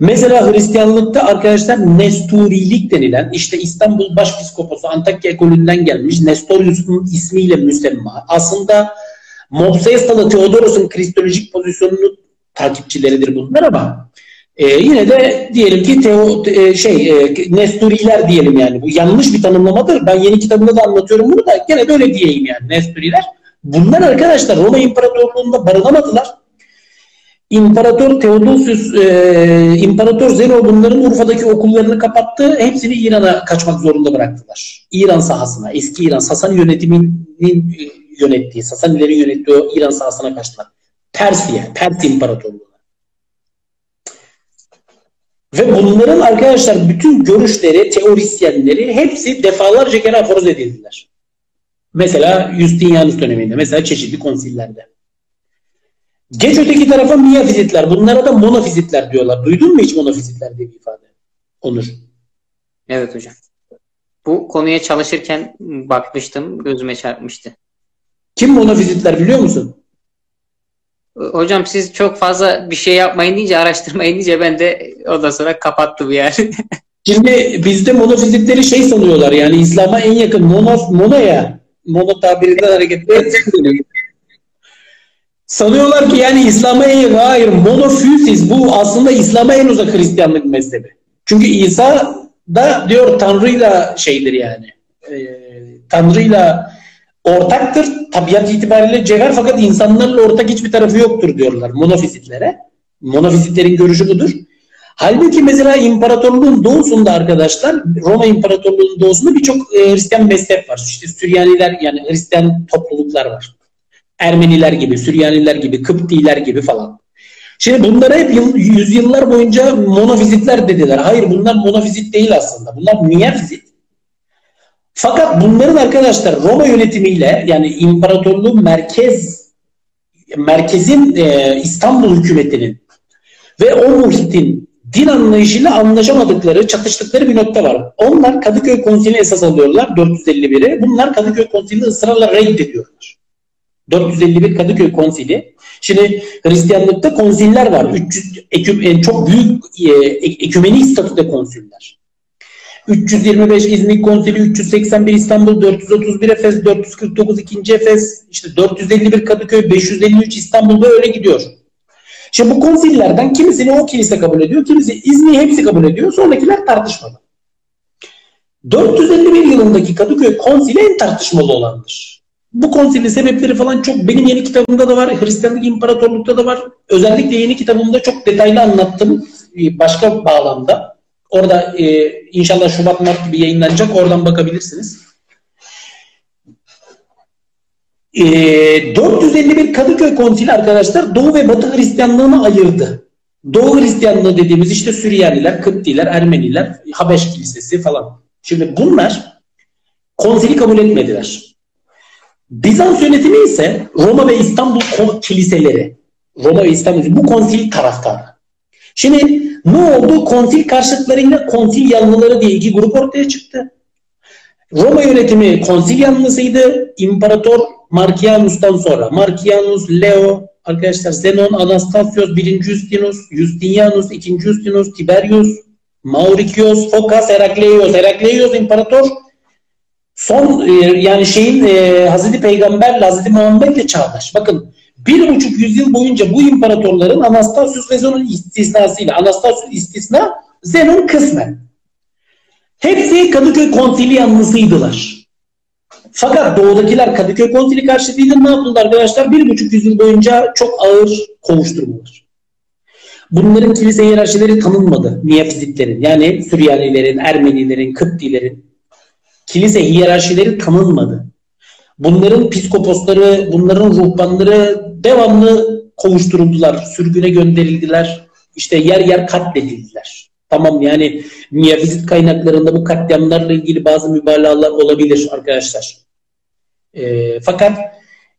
Mesela Hristiyanlıkta arkadaşlar Nesturilik denilen işte İstanbul Başpiskoposu Antakya ekolünden gelmiş Nestorius'un ismiyle müsemma. Aslında Mopsaistalı Theodoros'un kristolojik pozisyonunu takipçileridir bunlar ama e, yine de diyelim ki teo, e, şey e, Nesturiler diyelim yani. Bu yanlış bir tanımlamadır. Ben yeni kitabımda da anlatıyorum bunu da gene böyle diyeyim yani Nesturiler. Bunlar arkadaşlar Roma İmparatorluğu'nda barınamadılar. İmparator Theodosius, e, İmparator Zeno bunların Urfa'daki okullarını kapattı. Hepsini İran'a kaçmak zorunda bıraktılar. İran sahasına, eski İran, Sasani yönetiminin yönettiği, Sasanilerin yönettiği o İran sahasına kaçtılar. Persiye, Pers İmparatorluğu. Ve bunların arkadaşlar bütün görüşleri, teorisyenleri hepsi defalarca kere aforoz edildiler. Mesela Justinianus döneminde, mesela çeşitli konsillerde. Geç öteki tarafa miyafizitler. Bunlara da monofizitler diyorlar. Duydun mu hiç monofizitler diye bir ifade? Onur. Evet hocam. Bu konuya çalışırken bakmıştım. Gözüme çarpmıştı. Kim monofizitler biliyor musun? Hocam siz çok fazla bir şey yapmayın deyince, araştırmayın deyince ben de ondan sonra kapattım yani. Şimdi bizde monofizitleri şey sanıyorlar yani İslam'a en yakın mono, mono ya. Mono tabirinden hareketle Sanıyorlar ki yani İslam'a en hayır monofüsiz bu aslında İslam'a en uzak Hristiyanlık mezhebi. Çünkü İsa da diyor Tanrı'yla şeydir yani. E, Tanrı'yla ortaktır. Tabiat itibariyle cevher fakat insanlarla ortak hiçbir tarafı yoktur diyorlar monofizitlere. Monofizitlerin görüşü budur. Halbuki mesela imparatorluğun doğusunda arkadaşlar Roma İmparatorluğu'nun doğusunda birçok e, Hristiyan mezhep var. İşte Süryaniler yani Hristiyan topluluklar var. Ermeniler gibi, Süryaniler gibi, Kıptiler gibi falan. Şimdi bunlara hep yıl, yüzyıllar boyunca monofizitler dediler. Hayır bunlar monofizit değil aslında. Bunlar miyafizit. Fakat bunların arkadaşlar Roma yönetimiyle yani imparatorluğun merkez merkezin e, İstanbul hükümetinin ve o muhitin din anlayışıyla anlaşamadıkları, çatıştıkları bir nokta var. Onlar Kadıköy Konsili'ni esas alıyorlar 451'i. Bunlar Kadıköy Konsili'ni ısrarla reddediyorlar. 451 Kadıköy Konsili. Şimdi Hristiyanlıkta konsiller var. 300 eküm, çok büyük e, ekümenik statüde konsiller. 325 İzmir Konsili, 381 İstanbul, 431 Efes, 449 2. Efes, işte 451 Kadıköy, 553 İstanbul'da öyle gidiyor. Şimdi bu konsillerden kimisini o kilise kabul ediyor, kimisi İzmir'i hepsi kabul ediyor. Sonrakiler tartışmalı. 451 yılındaki Kadıköy konsili en tartışmalı olandır. Bu konsilin sebepleri falan çok benim yeni kitabımda da var, Hristiyanlık İmparatorluk'ta da var. Özellikle yeni kitabımda çok detaylı anlattım e, başka bağlamda. Orada e, inşallah Şubat Mart gibi yayınlanacak. Oradan bakabilirsiniz. E, 451 Kadıköy Konsili arkadaşlar Doğu ve Batı Hristiyanlığını ayırdı. Doğu Hristiyanlığı dediğimiz işte Süryaniler, Kıptiler, Ermeniler, Habeş Kilisesi falan. Şimdi bunlar konsili kabul etmediler. Bizans yönetimi ise Roma ve İstanbul kiliseleri, Roma ve İstanbul bu konsil taraftarı. Şimdi ne oldu? Konsil karşıtlarıyla konsil yanlıları diye iki grup ortaya çıktı. Roma yönetimi konsil yanlısıydı. İmparator Markianus'tan sonra Markianus, Leo, arkadaşlar Zenon, Anastasios, 1. Justinus, Justinianus, 2. Justinus, Tiberius, Mauricius, Phocas, Herakleios. Herakleios imparator son e, yani şeyin e, Hazreti Peygamber Hazreti Muhammed ile çağdaş. Bakın bir buçuk yüzyıl boyunca bu imparatorların Anastasius ve Zenon istisnasıyla Anastasius istisna Zenon kısmen. Hepsi Kadıköy konsili yanlısıydılar. Fakat doğudakiler Kadıköy konsili karşıtıydı. Ne yapıldı arkadaşlar? Bir buçuk yüzyıl boyunca çok ağır kovuşturmalar. Bunların kilise hiyerarşileri tanınmadı. Miyafizitlerin yani Süryanilerin, Ermenilerin, Kıptilerin kilise hiyerarşileri tanınmadı. Bunların psikoposları, bunların ruhbanları devamlı kovuşturuldular, sürgüne gönderildiler, işte yer yer katledildiler. Tamam yani miyafizit kaynaklarında bu katliamlarla ilgili bazı mübalağalar olabilir arkadaşlar. E, fakat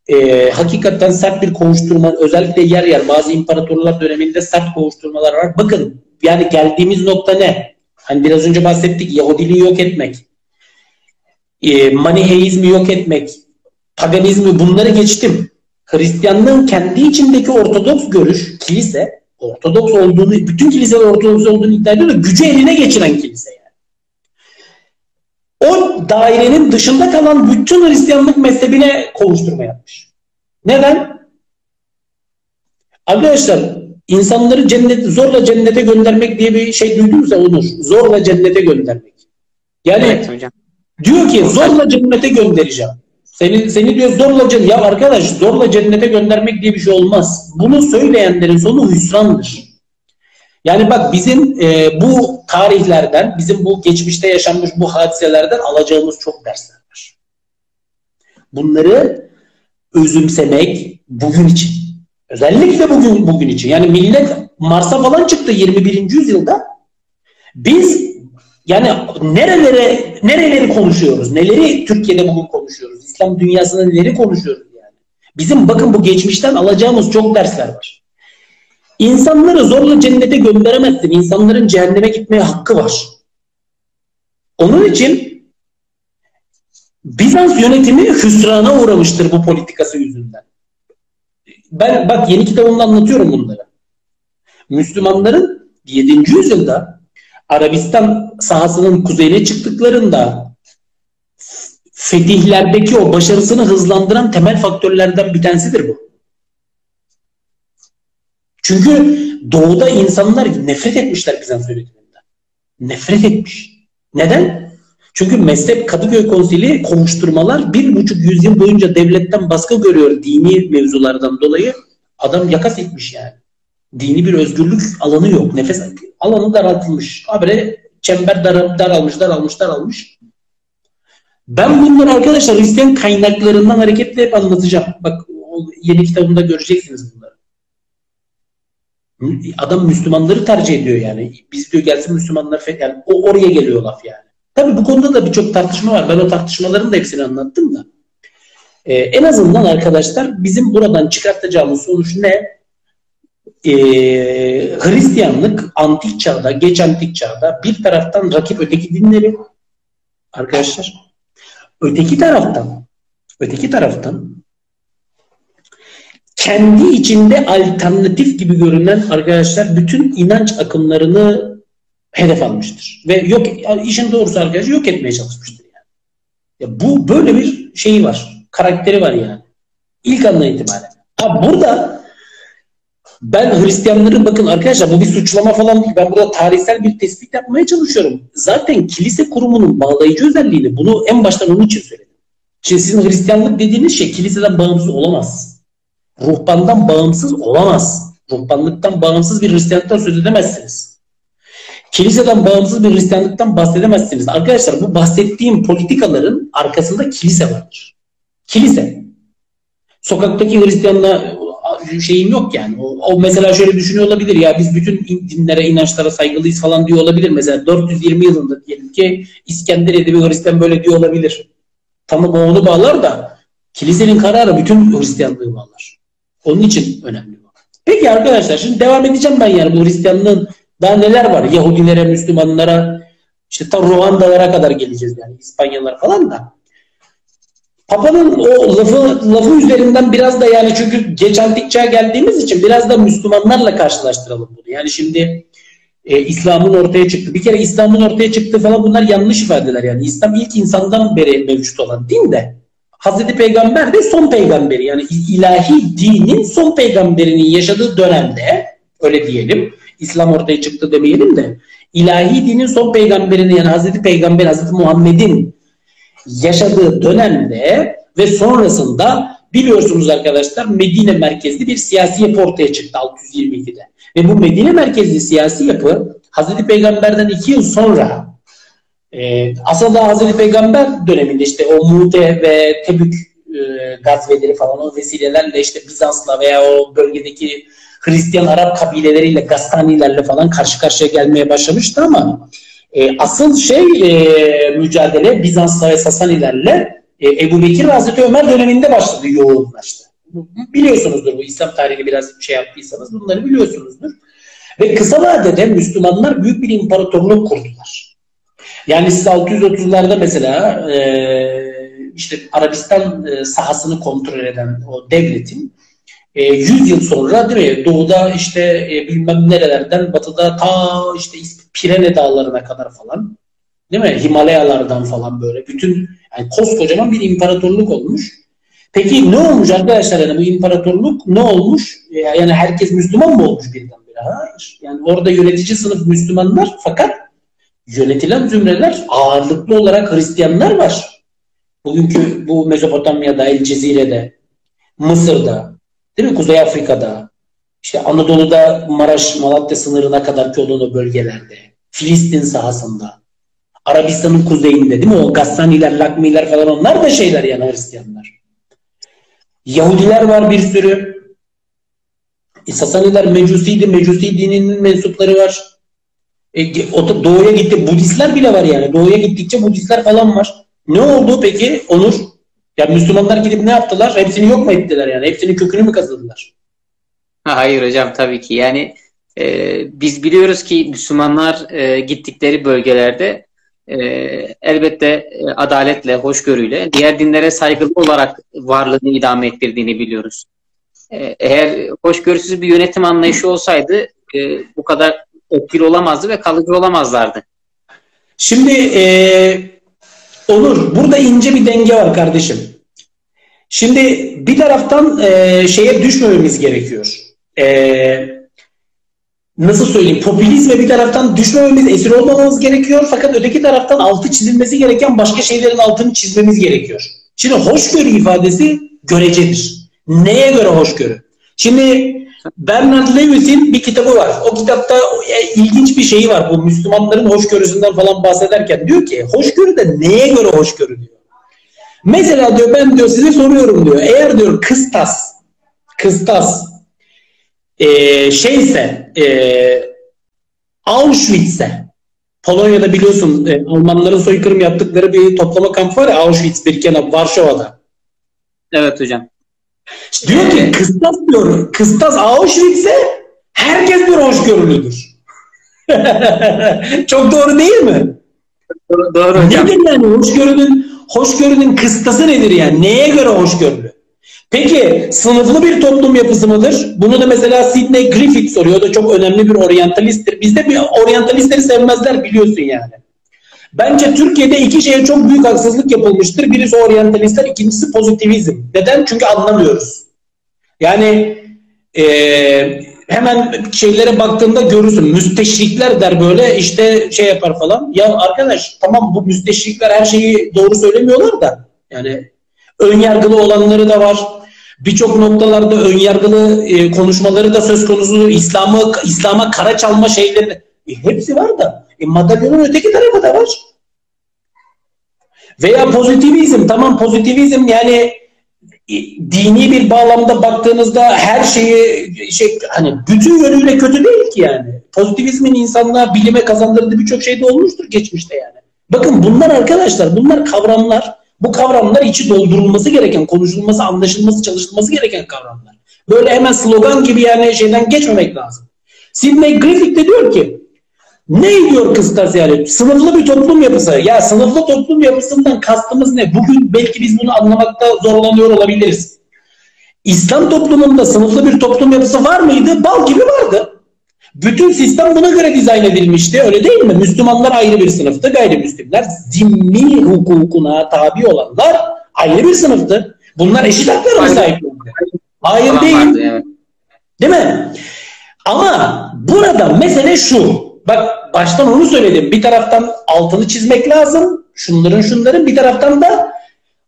e, hakikaten sert bir kovuşturma, özellikle yer yer bazı imparatorlar döneminde sert kovuşturmalar var. Bakın yani geldiğimiz nokta ne? Hani biraz önce bahsettik Yahudiliği yok etmek, e, maniheizmi yok etmek, paganizmi bunları geçtim. Hristiyanlığın kendi içindeki ortodoks görüş, kilise, ortodoks olduğunu, bütün kiliseler ortodoks olduğunu iddia ediyor da gücü eline geçiren kilise yani. O dairenin dışında kalan bütün Hristiyanlık mezhebine kovuşturma yapmış. Neden? Arkadaşlar insanları cennet, zorla cennete göndermek diye bir şey duydunuz ya Onur. Zorla cennete göndermek. Yani evet, hocam. diyor ki zorla cennete göndereceğim. Seni, seni diyor zorla cennet. Ya arkadaş zorla cennete göndermek diye bir şey olmaz. Bunu söyleyenlerin sonu hüsrandır. Yani bak bizim e, bu tarihlerden, bizim bu geçmişte yaşanmış bu hadiselerden alacağımız çok dersler var. Bunları özümsemek bugün için. Özellikle bugün bugün için. Yani millet Mars'a falan çıktı 21. yüzyılda. Biz yani nerelere nereleri konuşuyoruz? Neleri Türkiye'de bugün konuşuyoruz? İslam dünyasında neleri konuşuyoruz yani? Bizim bakın bu geçmişten alacağımız çok dersler var. İnsanları zorla cennete gönderemezsin. İnsanların cehenneme gitmeye hakkı var. Onun için Bizans yönetimi hüsrana uğramıştır bu politikası yüzünden. Ben bak yeni kitabımda anlatıyorum bunları. Müslümanların 7. yüzyılda Arabistan sahasının kuzeyine çıktıklarında fetihlerdeki o başarısını hızlandıran temel faktörlerden bir tanesidir bu. Çünkü doğuda insanlar nefret etmişler Bizans yönetiminden. Nefret etmiş. Neden? Çünkü mezhep Kadıköy Konsili kovuşturmalar bir buçuk yüzyıl boyunca devletten baskı görüyor dini mevzulardan dolayı. Adam yakas etmiş yani. Dini bir özgürlük alanı yok. Nefes alanı daraltılmış. Habire çember dar, daralmış, daralmış, daralmış. Ben bunları arkadaşlar Hristiyan kaynaklarından hareketle hep anlatacağım. Bak yeni kitabımda göreceksiniz bunları. Adam Müslümanları tercih ediyor yani. Biz diyor gelsin Müslümanlar yani o oraya geliyor laf yani. Tabii bu konuda da birçok tartışma var. Ben o tartışmaların da hepsini anlattım da. Ee, en azından arkadaşlar bizim buradan çıkartacağımız sonuç ne? Ee, Hristiyanlık antik çağda, geç antik çağda bir taraftan rakip öteki dinleri arkadaşlar. Öteki taraftan öteki taraftan kendi içinde alternatif gibi görünen arkadaşlar bütün inanç akımlarını hedef almıştır. Ve yok işin doğrusu arkadaşlar yok etmeye çalışmıştır yani. Ya bu böyle bir şeyi var. Karakteri var yani. İlk andan itibaren. Ha burada ben Hristiyanların bakın arkadaşlar bu bir suçlama falan değil. Ben burada tarihsel bir tespit yapmaya çalışıyorum. Zaten kilise kurumunun bağlayıcı özelliğini bunu en baştan onun için söyledim. Şimdi sizin Hristiyanlık dediğiniz şey kiliseden bağımsız olamaz. Ruhbandan bağımsız olamaz. Ruhbanlıktan bağımsız bir Hristiyanlıktan söz edemezsiniz. Kiliseden bağımsız bir Hristiyanlıktan bahsedemezsiniz. Arkadaşlar bu bahsettiğim politikaların arkasında kilise vardır. Kilise. Sokaktaki Hristiyanla şeyim yok yani. O, o mesela şöyle düşünüyor olabilir ya biz bütün dinlere, inançlara saygılıyız falan diyor olabilir. Mesela 420 yılında diyelim ki İskenderiye'de bir Hristiyan böyle diyor olabilir. Tamam o onu bağlar da kilisenin kararı bütün Hristiyanlığı bağlar. Onun için önemli bu. Peki arkadaşlar şimdi devam edeceğim ben yani bu Hristiyanlığın daha neler var? Yahudilere, Müslümanlara, işte ta Ruandalara kadar geleceğiz yani İspanyalılar falan da. Papa'nın o lafı, lafı üzerinden biraz da yani çünkü geç antik çağa geldiğimiz için biraz da Müslümanlarla karşılaştıralım bunu. Yani şimdi e, İslam'ın ortaya çıktı. Bir kere İslam'ın ortaya çıktığı falan bunlar yanlış ifadeler yani. İslam ilk insandan beri mevcut olan din de Hazreti Peygamber de son peygamberi yani ilahi dinin son peygamberinin yaşadığı dönemde öyle diyelim İslam ortaya çıktı demeyelim de ilahi dinin son peygamberini yani Hazreti Peygamber Hazreti Muhammed'in yaşadığı dönemde ve sonrasında biliyorsunuz arkadaşlar Medine merkezli bir siyasi yapı ortaya çıktı 622'de. Ve bu Medine merkezli siyasi yapı Hazreti Peygamber'den iki yıl sonra e, aslında Hazreti Peygamber döneminde işte o Mute ve Tebük e, gazveleri falan o vesilelerle işte Bizans'la veya o bölgedeki Hristiyan Arap kabileleriyle, Gastanilerle falan karşı karşıya gelmeye başlamıştı ama e, asıl şey e, mücadele Bizans'la ve Sasanilerle e, Ebu Bekir Hazreti Ömer döneminde başladı, yoğunlaştı. Biliyorsunuzdur bu İslam tarihini biraz şey yaptıysanız bunları biliyorsunuzdur. Ve kısa vadede Müslümanlar büyük bir imparatorluk kurdular. Yani siz 630'larda mesela e, işte Arabistan e, sahasını kontrol eden o devletin e, 100 yıl sonra değil mi? Doğuda işte e, bilmem nerelerden batıda ta işte Pirene dağlarına kadar falan değil mi? Himalayalardan falan böyle bütün yani koskocaman bir imparatorluk olmuş. Peki ne olmuş arkadaşlar yani bu imparatorluk ne olmuş? E, yani herkes Müslüman mı olmuş birdenbire? Hayır. Yani orada yönetici sınıf Müslümanlar fakat yönetilen zümreler ağırlıklı olarak Hristiyanlar var. Bugünkü bu Mezopotamya'da, El Cezire'de, Mısır'da, değil mi? Kuzey Afrika'da, işte Anadolu'da Maraş, Malatya sınırına kadar olan bölgelerde, Filistin sahasında, Arabistan'ın kuzeyinde değil mi? O Gassaniler, Lakmiler falan onlar da şeyler yani Hristiyanlar. Yahudiler var bir sürü. E, Sasaniler Mecusiydi, Mecusi dininin mensupları var. E, o doğuya gitti. Budistler bile var yani. Doğuya gittikçe Budistler falan var. Ne oldu peki Onur? Ya Müslümanlar gidip ne yaptılar? Hepsini yok mu ettiler yani? Hepsinin kökünü mü kazıdılar? Hayır hocam tabii ki. Yani e, biz biliyoruz ki Müslümanlar e, gittikleri bölgelerde e, elbette e, adaletle, hoşgörüyle diğer dinlere saygılı olarak varlığını idame ettirdiğini biliyoruz. E, eğer hoşgörüsüz bir yönetim anlayışı olsaydı e, bu kadar etkili olamazdı ve kalıcı olamazlardı. Şimdi e, Onur burada ince bir denge var kardeşim. Şimdi bir taraftan e, şeye düşmememiz gerekiyor. E, nasıl söyleyeyim popülizme bir taraftan düşmememiz, esir olmamamız gerekiyor. Fakat öteki taraftan altı çizilmesi gereken başka şeylerin altını çizmemiz gerekiyor. Şimdi hoşgörü ifadesi görecedir. Neye göre hoşgörü? Şimdi Bernard Lewis'in bir kitabı var. O kitapta e, ilginç bir şeyi var. Bu Müslümanların hoşgörüsünden falan bahsederken diyor ki hoşgörü de neye göre hoşgörü diyor. Mesela diyor ben diyor size soruyorum diyor. Eğer diyor kıstas kıstas e, şeyse e, Auschwitz'e Polonya'da biliyorsun e, Almanların soykırım yaptıkları bir toplama kampı var ya Auschwitz, Birkenau, Varşova'da. Evet hocam. Diyor ki kıstas diyor. Kıstas Auschwitz'e herkes bir hoşgörülüdür. Çok doğru değil mi? Doğru, doğru hocam. Nedir yani hoşgörünün hoşgörünün kıstası nedir yani? Neye göre hoşgörülü? Peki sınıflı bir toplum yapısı mıdır? Bunu da mesela Sidney Griffith soruyor. O da çok önemli bir oryantalisttir. Bizde bir oryantalistleri sevmezler biliyorsun yani. Bence Türkiye'de iki şeye çok büyük haksızlık yapılmıştır. Birisi oryantalistler, ikincisi pozitivizm. Neden? Çünkü anlamıyoruz. Yani e, hemen şeylere baktığında görürsün. Müsteşrikler der böyle işte şey yapar falan. Ya arkadaş tamam bu müsteşrikler her şeyi doğru söylemiyorlar da. Yani ön yargılı olanları da var. Birçok noktalarda ön yargılı e, konuşmaları da söz konusu. İslam'ı İslam'a kara çalma şeyleri e, hepsi var da. E, madalyonun öteki tarafı da var. Veya pozitivizm. Tamam pozitivizm yani e, dini bir bağlamda baktığınızda her şeyi şey hani bütün yönüyle kötü değil ki yani. Pozitivizmin insanlığa bilime kazandırdığı birçok şey de olmuştur geçmişte yani. Bakın bunlar arkadaşlar bunlar kavramlar. Bu kavramlar içi doldurulması gereken, konuşulması, anlaşılması, çalışılması gereken kavramlar. Böyle hemen slogan gibi yani şeyden geçmemek lazım. Sidney Griffith de diyor ki ne diyor kıstas yani? Sınıflı bir toplum yapısı. Ya sınıflı toplum yapısından kastımız ne? Bugün belki biz bunu anlamakta zorlanıyor olabiliriz. İslam toplumunda sınıflı bir toplum yapısı var mıydı? Bal gibi vardı. Bütün sistem buna göre dizayn edilmişti. Öyle değil mi? Müslümanlar ayrı bir sınıftı. Gayrimüslimler zimmi hukukuna tabi olanlar ayrı bir sınıftı. Bunlar eşit haklara mı sahiplerdi? Hayır değil. Değil mi? Ama burada mesele şu. Bak baştan onu söyledim. Bir taraftan altını çizmek lazım. Şunların şunların bir taraftan da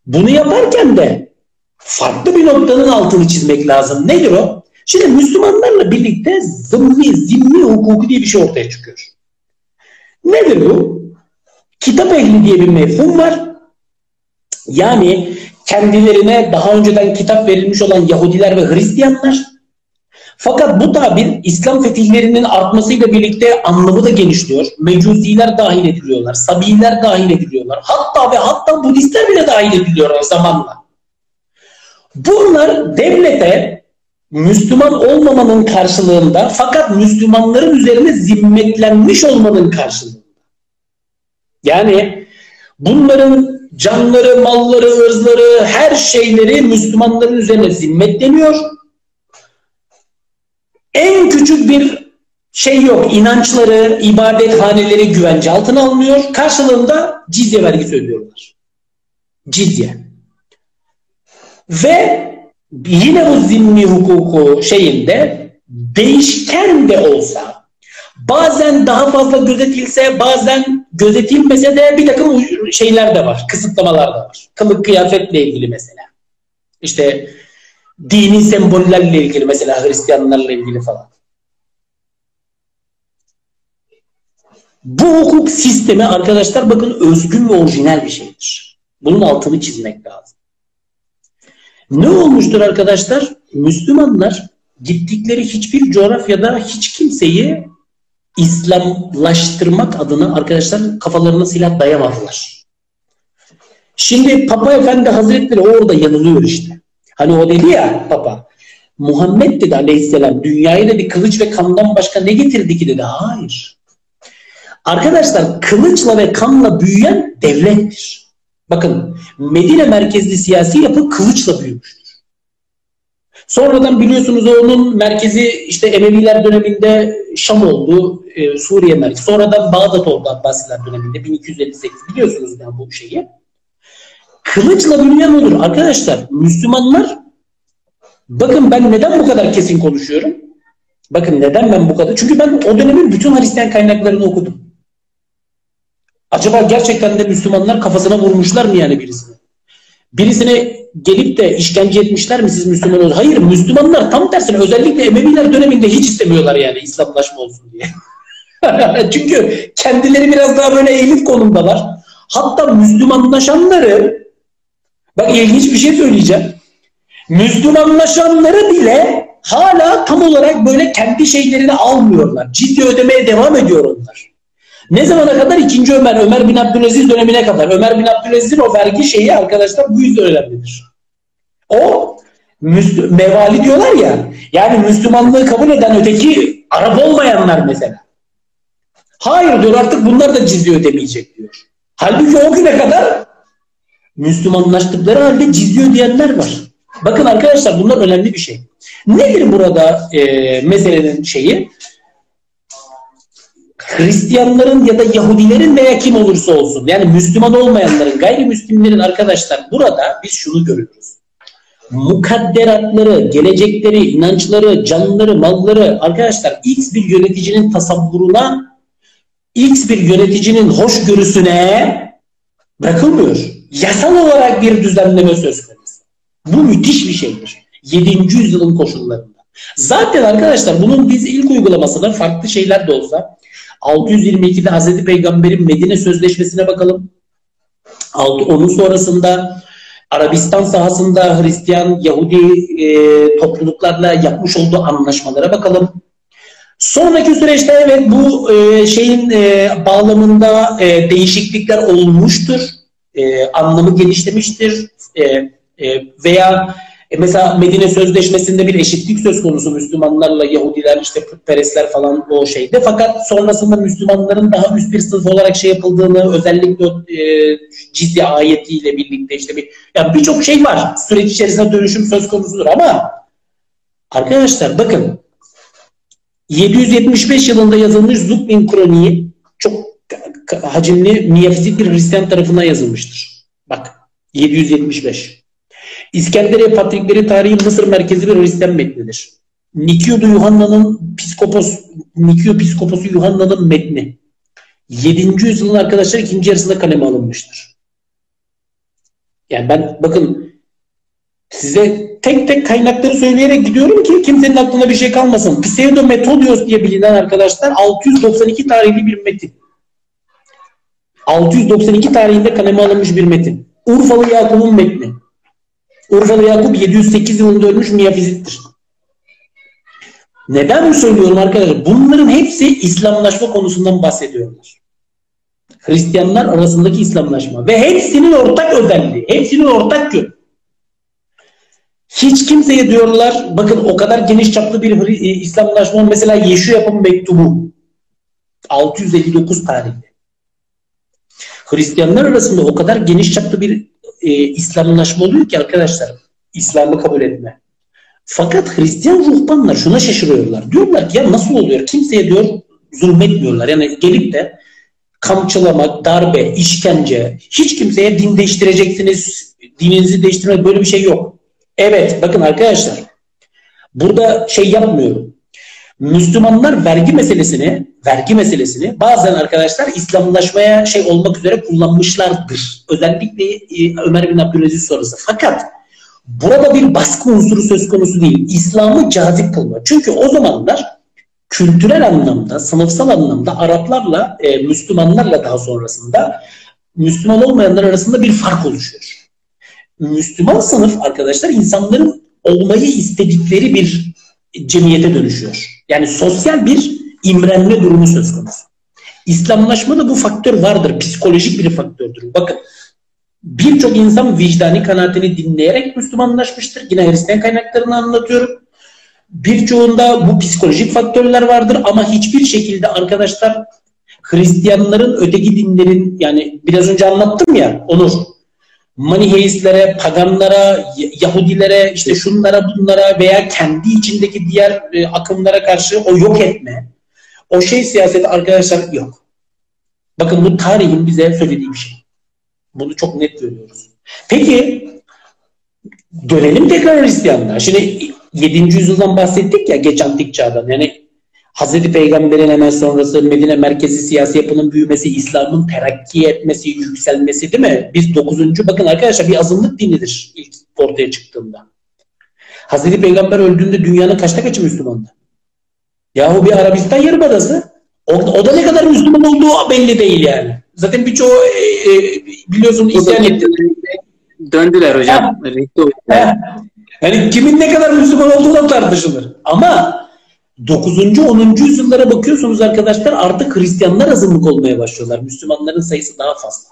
bunu yaparken de farklı bir noktanın altını çizmek lazım. Nedir o? Şimdi Müslümanlarla birlikte zimmi, zimmi hukuku diye bir şey ortaya çıkıyor. Nedir bu? Kitap ehli diye bir mefhum var. Yani kendilerine daha önceden kitap verilmiş olan Yahudiler ve Hristiyanlar fakat bu tabir İslam fetihlerinin artmasıyla birlikte anlamı da genişliyor. Mecusiler dahil ediliyorlar, Sabiler dahil ediliyorlar. Hatta ve hatta Budistler bile dahil ediliyorlar zamanla. Bunlar devlete Müslüman olmamanın karşılığında fakat Müslümanların üzerine zimmetlenmiş olmanın karşılığında. Yani bunların canları, malları, ırzları, her şeyleri Müslümanların üzerine zimmetleniyor en küçük bir şey yok. İnançları, ibadethaneleri güvence altına alınıyor. Karşılığında cizye vergisi ödüyorlar. Cizye. Ve yine bu zimmi hukuku şeyinde değişken de olsa bazen daha fazla gözetilse bazen gözetilmese de bir takım şeyler de var. Kısıtlamalar da var. Kılık kıyafetle ilgili mesela. İşte dini sembollerle ilgili mesela Hristiyanlarla ilgili falan. Bu hukuk sistemi arkadaşlar bakın özgün ve orijinal bir şeydir. Bunun altını çizmek lazım. Ne olmuştur arkadaşlar? Müslümanlar gittikleri hiçbir coğrafyada hiç kimseyi İslamlaştırmak adına arkadaşlar kafalarına silah dayamadılar. Şimdi Papa Efendi Hazretleri orada yanılıyor işte. Hani o dedi ya Papa Muhammed dedi aleyhisselam dünyaya dedi kılıç ve kandan başka ne getirdi ki dedi. Hayır. Arkadaşlar kılıçla ve kanla büyüyen devlettir. Bakın Medine merkezli siyasi yapı kılıçla büyümüştür. Sonradan biliyorsunuz onun merkezi işte Emeviler döneminde Şam oldu, e, Suriye merkezi. Sonradan Bağdat oldu Abbasiler döneminde 1258 biliyorsunuz yani bu şeyi. Kılıçla büyüyen olur. Arkadaşlar Müslümanlar bakın ben neden bu kadar kesin konuşuyorum? Bakın neden ben bu kadar? Çünkü ben o dönemin bütün Hristiyan kaynaklarını okudum. Acaba gerçekten de Müslümanlar kafasına vurmuşlar mı yani birisini? Birisine gelip de işkence etmişler mi siz Müslüman olun? Hayır Müslümanlar tam tersine özellikle Emeviler döneminde hiç istemiyorlar yani İslamlaşma olsun diye. Çünkü kendileri biraz daha böyle elit konumdalar. Hatta Müslümanlaşanları bak ilginç bir şey söyleyeceğim. Müslümanlaşanları bile hala tam olarak böyle kendi şeylerini almıyorlar. Ciddi ödemeye devam ediyor onlar. Ne zamana kadar? ikinci Ömer, Ömer bin Abdülaziz dönemine kadar. Ömer bin Abdülaziz'in o vergi şeyi arkadaşlar bu yüzden önemlidir. O mevali diyorlar ya, yani Müslümanlığı kabul eden öteki Arap olmayanlar mesela. Hayır diyor artık bunlar da cizye ödemeyecek diyor. Halbuki o güne kadar Müslümanlaştıkları halde cizye ödeyenler var. Bakın arkadaşlar bunlar önemli bir şey. Nedir burada e, meselenin şeyi? Hristiyanların ya da Yahudilerin veya kim olursa olsun yani Müslüman olmayanların, gayrimüslimlerin arkadaşlar burada biz şunu görüyoruz. Mukadderatları, gelecekleri, inançları, canları, malları arkadaşlar X bir yöneticinin tasavvuruna, X bir yöneticinin hoşgörüsüne bırakılmıyor. Yasal olarak bir düzenleme söz konusu. Bu müthiş bir şeydir. 7. yüzyılın koşullarında. Zaten arkadaşlar bunun biz ilk uygulamasına farklı şeyler de olsa 622'de Hazreti Peygamber'in Medine Sözleşmesi'ne bakalım. Onun sonrasında Arabistan sahasında Hristiyan, Yahudi e, topluluklarla yapmış olduğu anlaşmalara bakalım. Sonraki süreçte evet bu e, şeyin e, bağlamında e, değişiklikler olmuştur. E, anlamı genişlemiştir. E, e, veya e mesela Medine Sözleşmesi'nde bir eşitlik söz konusu Müslümanlarla Yahudiler işte Putperestler falan o şeyde. Fakat sonrasında Müslümanların daha üst bir sınıf olarak şey yapıldığını özellikle e, cizye ayetiyle birlikte işte bir yani birçok şey var. Süreç içerisinde dönüşüm söz konusudur ama arkadaşlar bakın 775 yılında yazılmış Zukmin Kroniği çok hacimli miyafizik bir Hristiyan tarafından yazılmıştır. Bak 775. İskenderiye Patrikleri tarihi Mısır merkezi bir Hristiyan metnidir. Nikio'da Yuhanna'nın psikopos, Nikio psikoposu Yuhanna'nın metni. 7. yüzyılın arkadaşlar ikinci yarısında kaleme alınmıştır. Yani ben bakın size tek tek kaynakları söyleyerek gidiyorum ki kimsenin aklına bir şey kalmasın. Pseudo Metodios diye bilinen arkadaşlar 692 tarihli bir metin. 692 tarihinde kaleme alınmış bir metin. Urfalı Yakup'un metni. Urfalı Yakup 708 yılında ölmüş miyafizittir. Neden mi söylüyorum arkadaşlar? Bunların hepsi İslamlaşma konusundan bahsediyorlar. Hristiyanlar arasındaki İslamlaşma. Ve hepsinin ortak özelliği, hepsinin ortak yönü. Hiç kimseye diyorlar, bakın o kadar geniş çaplı bir İslamlaşma mesela Yeşu yapım mektubu 659 tarihli. Hristiyanlar arasında o kadar geniş çaplı bir e, İslamlaşma oluyor ki arkadaşlar İslam'ı kabul etme. Fakat Hristiyan ruhbanlar şuna şaşırıyorlar. Diyorlar ki ya nasıl oluyor? Kimseye diyor zulmetmiyorlar. Yani gelip de kamçılamak, darbe, işkence, hiç kimseye din değiştireceksiniz, dininizi değiştirmek böyle bir şey yok. Evet bakın arkadaşlar burada şey yapmıyorum. Müslümanlar vergi meselesini, vergi meselesini bazen arkadaşlar İslamlaşmaya şey olmak üzere kullanmışlardır. Özellikle e, Ömer bin Abdülaziz sonrası. Fakat burada bir baskı unsuru söz konusu değil. İslam'ı cazip kılma. Çünkü o zamanlar kültürel anlamda, sınıfsal anlamda Araplarla, e, Müslümanlarla daha sonrasında Müslüman olmayanlar arasında bir fark oluşuyor. Müslüman sınıf arkadaşlar insanların olmayı istedikleri bir cemiyete dönüşüyor. Yani sosyal bir imrenme durumu söz konusu. İslamlaşmada bu faktör vardır. Psikolojik bir faktördür. Bakın birçok insan vicdani kanaatini dinleyerek Müslümanlaşmıştır. Yine Hristiyan kaynaklarını anlatıyorum. Birçoğunda bu psikolojik faktörler vardır ama hiçbir şekilde arkadaşlar Hristiyanların öteki dinlerin yani biraz önce anlattım ya Onur Maniheistlere, paganlara, Yahudilere, işte şunlara bunlara veya kendi içindeki diğer e, akımlara karşı o yok etme. O şey siyaseti arkadaşlar yok. Bakın bu tarihin bize söylediği bir şey. Bunu çok net görüyoruz. Peki dönelim tekrar Hristiyanlığa. Şimdi 7. yüzyıldan bahsettik ya geç antik çağdan. Yani Hazreti Peygamber'in hemen sonrası Medine merkezi siyasi yapının büyümesi, İslam'ın terakki etmesi, yükselmesi değil mi? Biz dokuzuncu bakın arkadaşlar bir azınlık dinidir ilk ortaya çıktığında. Hazreti Peygamber öldüğünde dünyanın kaçta kaçı Müslümandı? Yahu bir Arabistan yarımadası. O, o da ne kadar Müslüman olduğu belli değil yani. Zaten birçoğu e, e, biliyorsun isyan etti. Döndüler hocam. Ha. Yani kimin ne kadar Müslüman olduğu da tartışılır. Ama 9. 10. yüzyıllara bakıyorsunuz arkadaşlar artık Hristiyanlar azınlık olmaya başlıyorlar. Müslümanların sayısı daha fazla.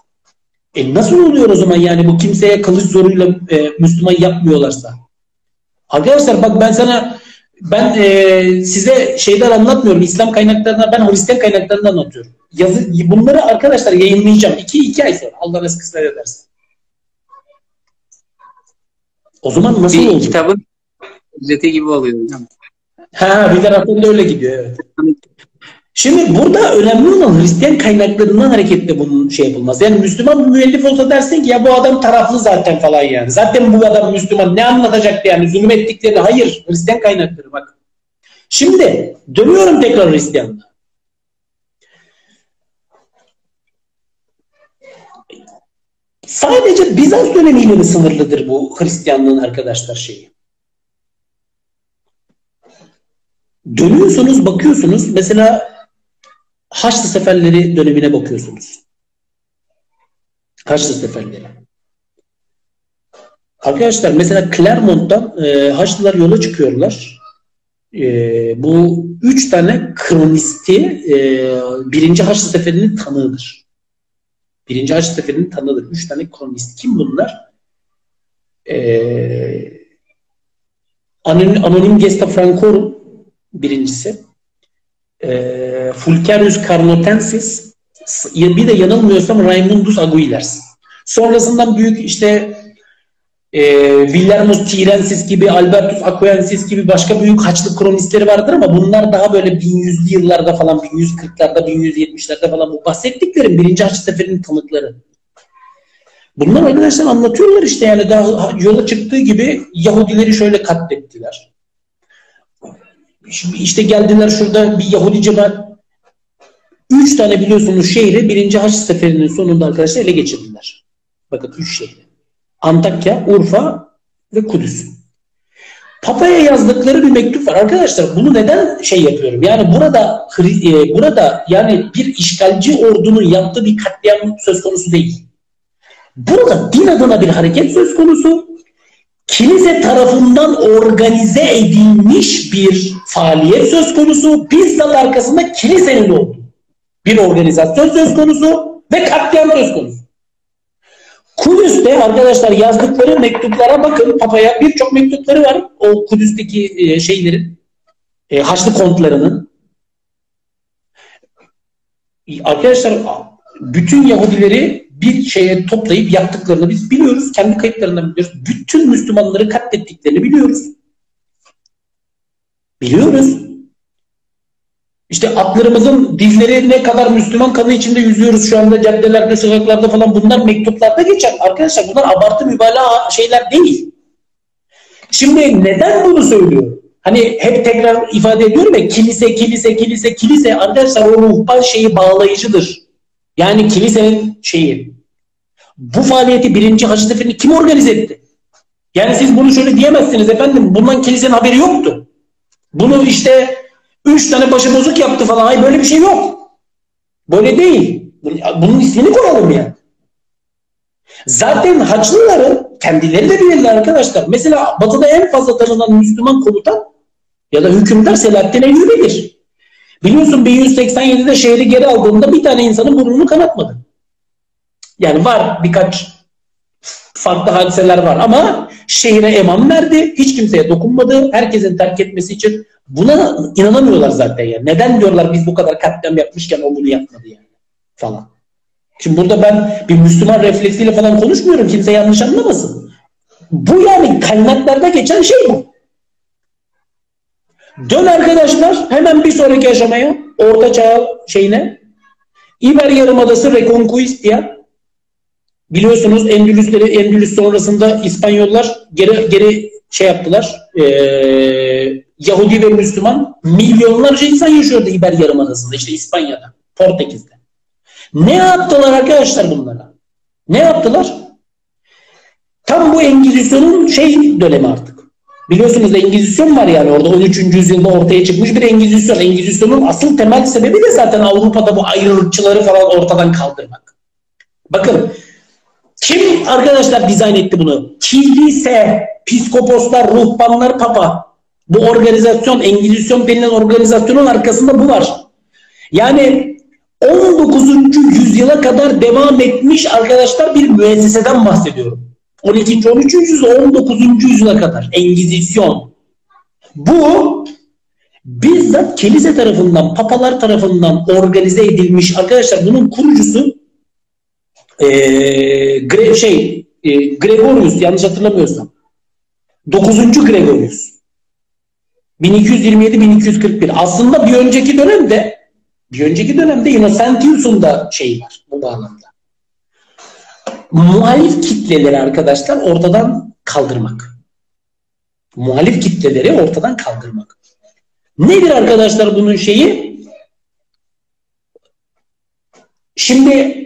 E nasıl oluyor o zaman yani bu kimseye kılıç zoruyla e, Müslüman yapmıyorlarsa? Arkadaşlar bak ben sana ben e, size şeyler anlatmıyorum. İslam kaynaklarından ben Hristiyan kaynaklarından anlatıyorum. Yazı, bunları arkadaşlar yayınlayacağım. 2 iki ay sonra Allah nasıl kısmet ederse. O zaman nasıl bir oldu? kitabın özeti gibi oluyor hocam. Ha bir taraftan da öyle gidiyor evet. Şimdi burada önemli olan Hristiyan kaynaklarından hareketle bunun şey yapılmaz. Yani Müslüman müellif olsa dersin ki ya bu adam taraflı zaten falan yani. Zaten bu adam Müslüman ne anlatacaktı yani zulüm ettiklerini. Hayır Hristiyan kaynakları bak. Şimdi dönüyorum tekrar Hristiyanlığa. Sadece Bizans dönemiyle mi sınırlıdır bu Hristiyanlığın arkadaşlar şeyi? Dönüyorsunuz, bakıyorsunuz. Mesela Haçlı Seferleri dönemine bakıyorsunuz. Haçlı Seferleri. Arkadaşlar mesela Clermont'tan e, Haçlılar yola çıkıyorlar. E, bu üç tane kronisti e, birinci Haçlı Seferi'nin tanığıdır. Birinci Haçlı Seferi'nin tanığıdır. Üç tane kronist. Kim bunlar? E, Anonim, Anonim Gesta Francorum birincisi. E, Fulcarius Carnotensis bir de yanılmıyorsam Raimundus Aguilers. Sonrasından büyük işte e, Villermus Tirensis gibi, Albertus Aquensis gibi başka büyük Haçlı kronistleri vardır ama bunlar daha böyle 1100'lü yıllarda falan, 1140'larda, 1170'lerde falan bu bahsettiklerim birinci Haçlı Seferi'nin tanıkları. Bunlar arkadaşlar anlatıyorlar işte yani daha yola çıktığı gibi Yahudileri şöyle katlettiler. Şimdi işte geldiler şurada bir Yahudi cemaat üç tane biliyorsunuz şehri birinci Haç Seferi'nin sonunda arkadaşlar ele geçirdiler. Bakın üç şehri. Antakya, Urfa ve Kudüs. Papa'ya yazdıkları bir mektup var. Arkadaşlar bunu neden şey yapıyorum? Yani burada e, burada yani bir işgalci ordunun yaptığı bir katliam söz konusu değil. Burada din adına bir hareket söz konusu. Kilise tarafından organize edilmiş bir faaliyet söz konusu. Bizzat arkasında kilisenin olduğu bir organizasyon söz konusu ve katliam söz konusu. Kudüs'te arkadaşlar yazdıkları mektuplara bakın Papa'ya birçok mektupları var o Kudüs'teki e, şeylerin e, Haçlı kontlarının. Arkadaşlar bütün Yahudileri bir şeye toplayıp yaptıklarını biz biliyoruz. Kendi kayıtlarından biliyoruz. Bütün Müslümanları katlettiklerini biliyoruz. Biliyoruz. İşte atlarımızın dizleri ne kadar Müslüman kanı içinde yüzüyoruz şu anda caddelerde, sokaklarda falan bunlar mektuplarda geçer. Arkadaşlar bunlar abartı mübalağa şeyler değil. Şimdi neden bunu söylüyorum? Hani hep tekrar ifade ediyorum ya kilise, kilise, kilise, kilise. Arkadaşlar o ruhban şeyi bağlayıcıdır. Yani kilisenin şeyi. Bu faaliyeti birinci Hacı Seferi'ni kim organize etti? Yani siz bunu şöyle diyemezsiniz efendim. Bundan kilisenin haberi yoktu. Bunu işte üç tane başı bozuk yaptı falan. Hayır böyle bir şey yok. Böyle değil. Bunun ismini koyalım yani. Zaten Haçlıların kendileri de bilirler arkadaşlar. Mesela Batı'da en fazla tanınan Müslüman komutan ya da hükümdar Selahattin Eyyubi'dir. Biliyorsun 1187'de şehri geri aldığında bir tane insanın burnunu kanatmadı. Yani var birkaç farklı hadiseler var ama şehire eman verdi. Hiç kimseye dokunmadı. Herkesin terk etmesi için buna inanamıyorlar zaten yani. Neden diyorlar biz bu kadar katliam yapmışken o bunu yapmadı yani falan. Şimdi burada ben bir Müslüman refleksiyle falan konuşmuyorum. Kimse yanlış anlamasın. Bu yani kaynaklarda geçen şey bu. Dön arkadaşlar hemen bir sonraki aşamaya orta çağ şeyine İber Yarımadası Reconquista biliyorsunuz Endülüsleri Endülüs sonrasında İspanyollar geri geri şey yaptılar. E, Yahudi ve Müslüman milyonlarca insan yaşıyordu İber Yarımadası'nda işte İspanya'da, Portekiz'de. Ne yaptılar arkadaşlar bunlara? Ne yaptılar? Tam bu Engizisyon'un şey dönemi artık. Biliyorsunuz Engizisyon var yani orada 13. yüzyılda ortaya çıkmış bir Engizisyon. Engizisyon'un asıl temel sebebi de zaten Avrupa'da bu ayrılıkçıları falan ortadan kaldırmak. Bakın kim arkadaşlar dizayn etti bunu? Kilise, piskoposlar, ruhbanlar, papa. Bu organizasyon, Engizisyon denilen organizasyonun arkasında bu var. Yani 19. yüzyıla kadar devam etmiş arkadaşlar bir müesseseden bahsediyorum. 12. 13. yüzyıl 19. yüzyıla kadar Engizisyon. Bu bizzat kilise tarafından, papalar tarafından organize edilmiş arkadaşlar bunun kurucusu e, Gre şey e, Gregorius yanlış hatırlamıyorsam 9. Gregorius 1227-1241 aslında bir önceki dönemde bir önceki dönemde Innocentius'un da şeyi var bu bağlamda. Muhalif kitleleri arkadaşlar ortadan kaldırmak. Muhalif kitleleri ortadan kaldırmak. Nedir arkadaşlar bunun şeyi? Şimdi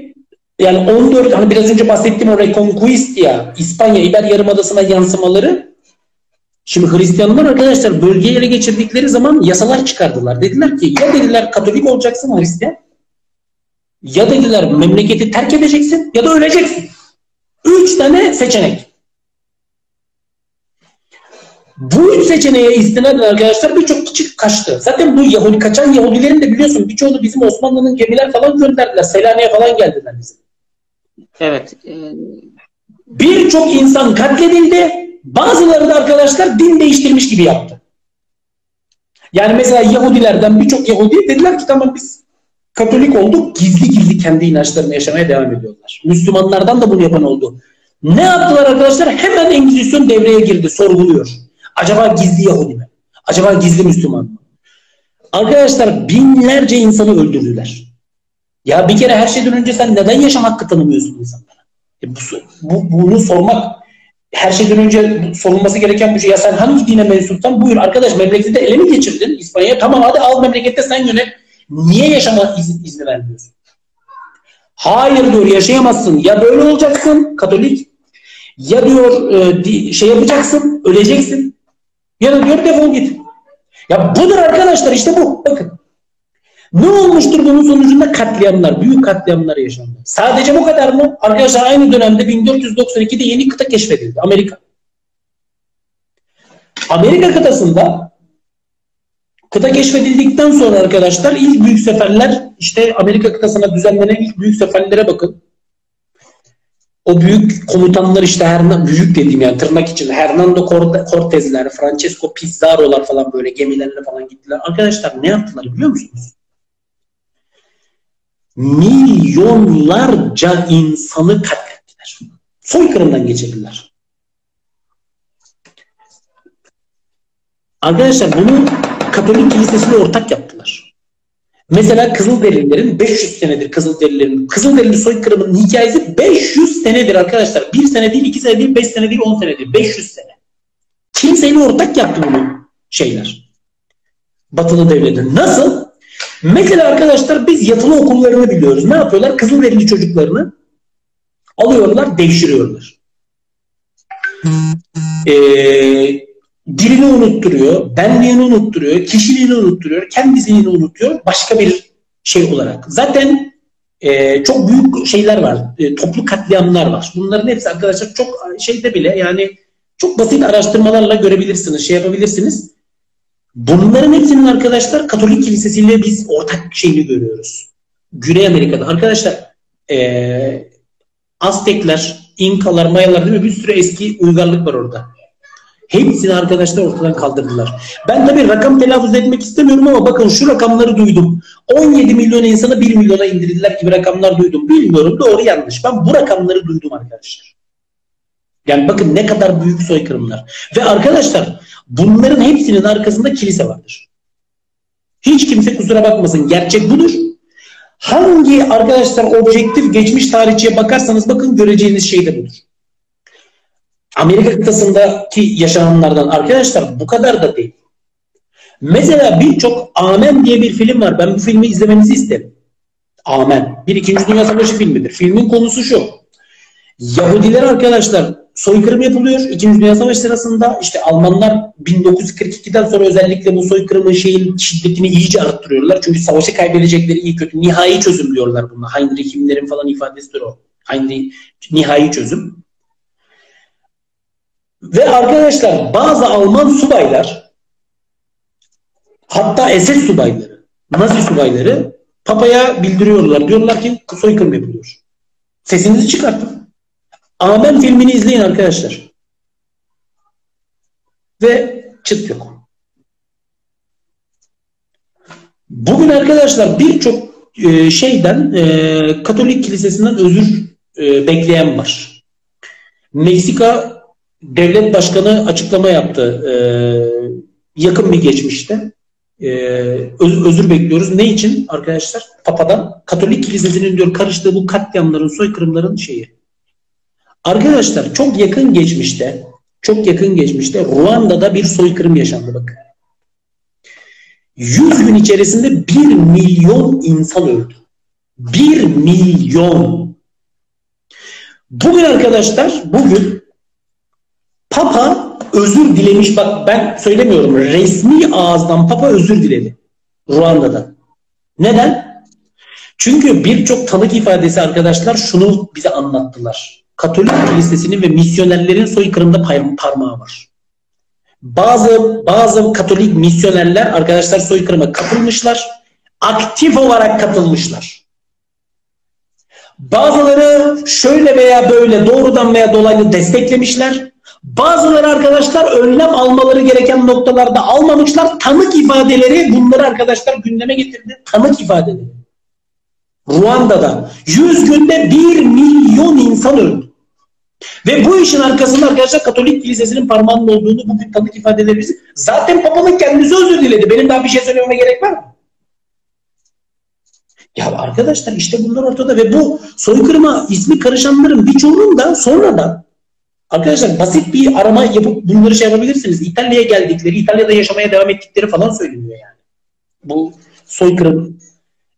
yani 14 hani biraz önce bahsettiğim o Reconquista İspanya İber Yarımadası'na yansımaları Şimdi Hristiyanlar arkadaşlar bölgeyi ele geçirdikleri zaman yasalar çıkardılar. Dediler ki ya dediler Katolik olacaksın Hristiyan ya dediler memleketi terk edeceksin ya da öleceksin. Üç tane seçenek. Bu üç seçeneğe istinaden arkadaşlar birçok kişi kaçtı. Zaten bu Yahudi kaçan Yahudilerin de biliyorsun birçoğu bizim Osmanlı'nın gemiler falan gönderdiler. Selanik'e falan geldiler bizim. Evet. E... Birçok insan katledildi. Bazıları da arkadaşlar din değiştirmiş gibi yaptı. Yani mesela Yahudilerden birçok Yahudi dediler ki tamam biz Katolik olduk. Gizli gizli kendi inançlarını yaşamaya devam ediyorlar. Müslümanlardan da bunu yapan oldu. Ne yaptılar arkadaşlar? Hemen Engizisyon devreye girdi. Sorguluyor. Acaba gizli Yahudi mi? Acaba gizli Müslüman mı? Arkadaşlar binlerce insanı öldürdüler. Ya bir kere her şeyden önce sen neden yaşam hakkı tanımıyorsun insanlara? E bu, bu, bunu sormak her şeyden önce sorulması gereken bir şey. Ya sen hangi dine mensuptan? Buyur arkadaş memleketi ele mi geçirdin? İspanya'ya tamam hadi al memlekette sen yönet. Niye yaşama izni, izni vermiyorsun? Hayır diyor yaşayamazsın. Ya böyle olacaksın Katolik ya diyor e, şey yapacaksın öleceksin ya da diyor defol git. Ya budur arkadaşlar işte bu. Bakın. Ne olmuştur bunun sonucunda katliamlar, büyük katliamlar yaşandı. Sadece bu kadar mı? Arkadaşlar aynı dönemde 1492'de yeni kıta keşfedildi. Amerika. Amerika kıtasında kıta keşfedildikten sonra arkadaşlar ilk büyük seferler işte Amerika kıtasına düzenlenen ilk büyük seferlere bakın. O büyük komutanlar işte her büyük dediğim yani tırnak için Hernando Cortez'ler, Francesco Pizarro'lar falan böyle gemilerle falan gittiler. Arkadaşlar ne yaptılar biliyor musunuz? milyonlarca insanı katlettiler. Soykırımdan geçirdiler. Arkadaşlar bunu Katolik Kilisesi'yle ortak yaptılar. Mesela Kızılderililerin 500 senedir Kızılderililerin Kızılderili soykırımının hikayesi 500 senedir arkadaşlar. 1 sene değil, 2 sene değil, 5 sene değil, 10 sene değil. 500 sene. Kimseyle ortak yaptı bunu şeyler. Batılı devletin. Nasıl? Mesela arkadaşlar biz yatılı okullarını biliyoruz. Ne yapıyorlar? Kızılderili çocuklarını alıyorlar, devşiriyorlar. Ee, dilini unutturuyor, benliğini unutturuyor, kişiliğini unutturuyor, kendisini unutuyor başka bir şey olarak. Zaten e, çok büyük şeyler var, e, toplu katliamlar var. Bunların hepsi arkadaşlar çok şeyde bile yani çok basit araştırmalarla görebilirsiniz, şey yapabilirsiniz. Bunların hepsinin arkadaşlar Katolik Kilisesi'yle biz ortak şeyini görüyoruz. Güney Amerika'da. Arkadaşlar ee, Aztekler, İnkalar, Mayalar değil mi? Bir sürü eski uygarlık var orada. Hepsini arkadaşlar ortadan kaldırdılar. Ben tabii rakam telaffuz etmek istemiyorum ama bakın şu rakamları duydum. 17 milyon insanı 1 milyona indirdiler gibi rakamlar duydum. Bilmiyorum doğru yanlış. Ben bu rakamları duydum arkadaşlar. Yani bakın ne kadar büyük soykırımlar. Ve arkadaşlar Bunların hepsinin arkasında kilise vardır. Hiç kimse kusura bakmasın. Gerçek budur. Hangi arkadaşlar objektif geçmiş tarihçiye bakarsanız bakın göreceğiniz şey de budur. Amerika kıtasındaki yaşananlardan arkadaşlar bu kadar da değil. Mesela birçok Amen diye bir film var. Ben bu filmi izlemenizi isterim. Amen. Bir İkinci Dünya Savaşı filmidir. Filmin konusu şu. Yahudiler arkadaşlar soykırım yapılıyor. İkinci Dünya Savaşı sırasında işte Almanlar 1942'den sonra özellikle bu soykırımın şeyin şiddetini iyice arttırıyorlar. Çünkü savaşı kaybedecekleri iyi kötü nihai çözüm diyorlar buna. Heinrich Himmler'in falan ifadesidir o. Heinrich nihai çözüm. Ve arkadaşlar bazı Alman subaylar hatta SS subayları, Nazi subayları Papa'ya bildiriyorlar. Diyorlar ki soykırım yapılıyor. Sesinizi çıkartın. Amen filmini izleyin arkadaşlar. Ve çıt yok. Bugün arkadaşlar birçok e, şeyden e, Katolik kilisesinden özür e, bekleyen var. Meksika devlet başkanı açıklama yaptı e, yakın bir geçmişte. E, öz, özür bekliyoruz. Ne için arkadaşlar? Papa'dan. Katolik kilisesinin diyor karıştığı bu katliamların, soykırımların şeyi. Arkadaşlar çok yakın geçmişte çok yakın geçmişte Ruanda'da bir soykırım yaşandı bakın. 100 gün içerisinde 1 milyon insan öldü. 1 milyon. Bugün arkadaşlar bugün Papa özür dilemiş. Bak ben söylemiyorum. Resmi ağızdan Papa özür diledi. Ruanda'da. Neden? Çünkü birçok tanık ifadesi arkadaşlar şunu bize anlattılar. Katolik kilisesinin ve misyonerlerin soykırımda parmağı var. Bazı bazı Katolik misyonerler arkadaşlar soykırıma katılmışlar. Aktif olarak katılmışlar. Bazıları şöyle veya böyle doğrudan veya dolaylı desteklemişler. Bazıları arkadaşlar önlem almaları gereken noktalarda almamışlar. Tanık ifadeleri bunları arkadaşlar gündeme getirdi. Tanık ifadeleri. Ruanda'da 100 günde 1 milyon insan öldü. Ve bu işin arkasında arkadaşlar Katolik Kilisesi'nin parmağının olduğunu bugün tanık ifadeleri zaten Papa'nın kendisi özür diledi. Benim daha bir şey söylememe gerek var mı? Ya arkadaşlar işte bunlar ortada ve bu soykırıma ismi karışanların birçoğunun da sonradan arkadaşlar basit bir arama yapıp bunları şey yapabilirsiniz. İtalya'ya geldikleri, İtalya'da yaşamaya devam ettikleri falan söyleniyor yani. Bu soykırım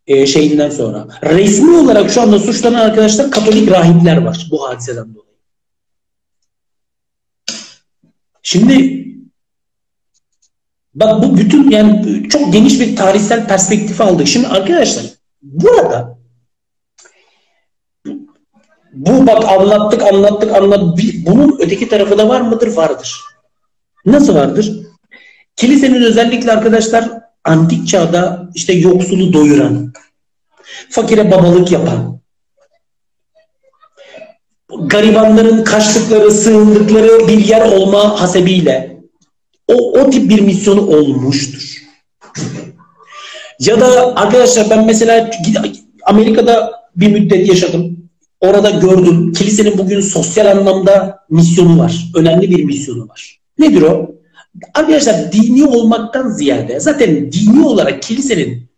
e, şeyinden sonra. Resmi olarak şu anda suçlanan arkadaşlar Katolik rahipler var bu hadiseden dolayı. Şimdi bak bu bütün yani çok geniş bir tarihsel perspektif aldık. Şimdi arkadaşlar burada bu bak anlattık anlattık anlattık. Bunun öteki tarafı da var mıdır? Vardır. Nasıl vardır? Kilisenin özellikle arkadaşlar antik çağda işte yoksulu doyuran, fakire babalık yapan, garibanların kaçtıkları, sığındıkları bir yer olma hasebiyle o, o tip bir misyonu olmuştur. Ya da arkadaşlar ben mesela Amerika'da bir müddet yaşadım. Orada gördüm. Kilisenin bugün sosyal anlamda misyonu var. Önemli bir misyonu var. Nedir o? Arkadaşlar dini olmaktan ziyade zaten dini olarak kilisenin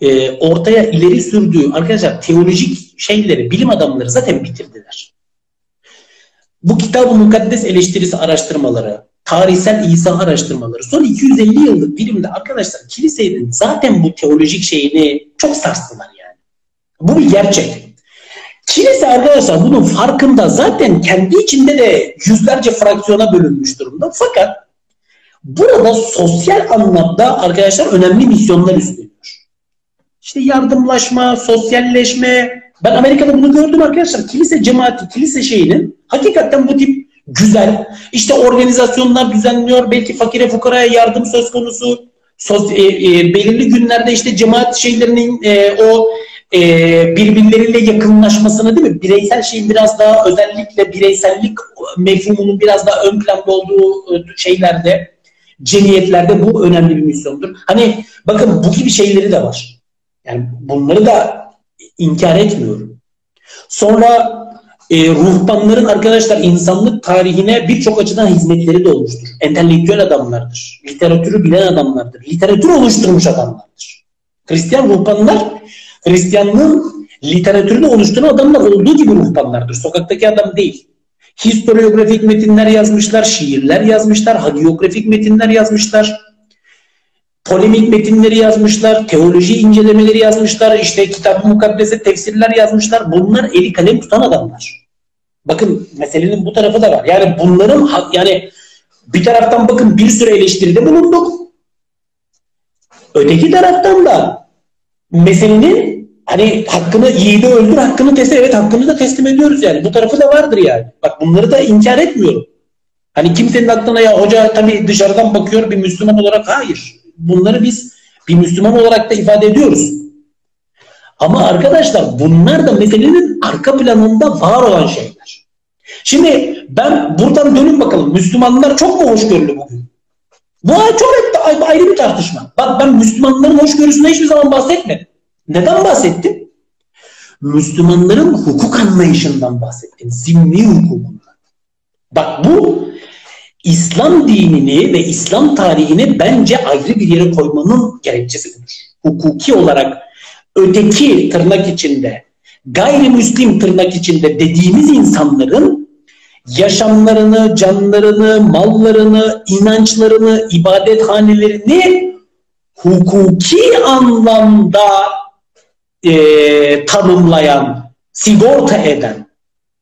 e, ortaya ileri sürdüğü arkadaşlar teolojik şeyleri, bilim adamları zaten bitirdiler. Bu kitab-ı mukaddes eleştirisi araştırmaları, tarihsel İsa araştırmaları son 250 yıllık dilimde arkadaşlar kilisenin zaten bu teolojik şeyini çok sarstılar yani. Bu bir gerçek. Kilise arkadaşlar bunun farkında zaten kendi içinde de yüzlerce fraksiyona bölünmüş durumda. Fakat burada sosyal anlamda arkadaşlar önemli misyonlar üstleniyor. İşte yardımlaşma, sosyalleşme. Ben Amerika'da bunu gördüm arkadaşlar. Kilise cemaati, kilise şeyinin hakikaten bu tip güzel, işte organizasyonlar düzenliyor. Belki fakire fukaraya yardım söz konusu. Sos, e, e, belirli günlerde işte cemaat şeylerinin e, o e, birbirleriyle yakınlaşmasını değil mi? Bireysel şeyin biraz daha özellikle bireysellik mefhumunun biraz daha ön planda olduğu e, şeylerde, cemiyetlerde bu önemli bir misyondur. Hani bakın bu gibi şeyleri de var. Yani bunları da inkar etmiyorum. Sonra e, ruhbanların arkadaşlar insanlık tarihine birçok açıdan hizmetleri de olmuştur. Entelektüel adamlardır. Literatürü bilen adamlardır. Literatür oluşturmuş adamlardır. Hristiyan ruhbanlar Hristiyanlığın literatürünü oluşturan adamlar olduğu gibi ruhbanlardır. Sokaktaki adam değil. Historiografik metinler yazmışlar, şiirler yazmışlar, hagiografik metinler yazmışlar. polemik metinleri yazmışlar, teoloji incelemeleri yazmışlar, işte kitab-ı mukaddese tefsirler yazmışlar. Bunlar eli kalem tutan adamlar. Bakın meselenin bu tarafı da var. Yani bunların yani bir taraftan bakın bir sürü eleştiride bulunduk. Öteki taraftan da meselenin hani hakkını yiğidi öldür hakkını teslim evet hakkını da teslim ediyoruz yani. Bu tarafı da vardır yani. Bak bunları da inkar etmiyorum. Hani kimsenin aklına ya hoca tabii dışarıdan bakıyor bir Müslüman olarak hayır. Bunları biz bir Müslüman olarak da ifade ediyoruz. Ama arkadaşlar bunlar da meselenin arka planında var olan şeyler. Şimdi ben buradan dönün bakalım. Müslümanlar çok mu hoşgörülü bugün? Bu çok ayrı bir tartışma. Bak ben Müslümanların hoşgörüsüne hiçbir zaman bahsetmedim. Neden bahsettim? Müslümanların hukuk anlayışından bahsettim. Zimni hukukundan. Bak bu İslam dinini ve İslam tarihini bence ayrı bir yere koymanın gerekçesidir. Hukuki olarak öteki tırnak içinde, gayrimüslim tırnak içinde dediğimiz insanların yaşamlarını, canlarını, mallarını, inançlarını, ibadethanelerini hukuki anlamda e, tanımlayan, sigorta eden,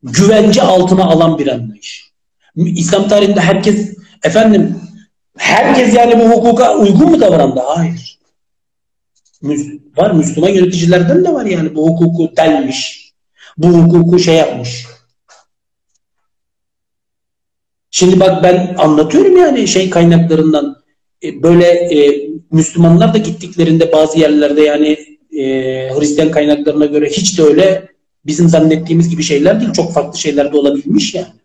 güvence altına alan bir anlayış. İslam tarihinde herkes efendim herkes yani bu hukuka uygun mu davrandı? Hayır. Var Müslüman yöneticilerden de var yani bu hukuku delmiş. Bu hukuku şey yapmış. Şimdi bak ben anlatıyorum yani şey kaynaklarından e, böyle e, Müslümanlar da gittiklerinde bazı yerlerde yani e, Hristiyan kaynaklarına göre hiç de öyle bizim zannettiğimiz gibi şeyler değil. Çok farklı şeyler de olabilmiş yani.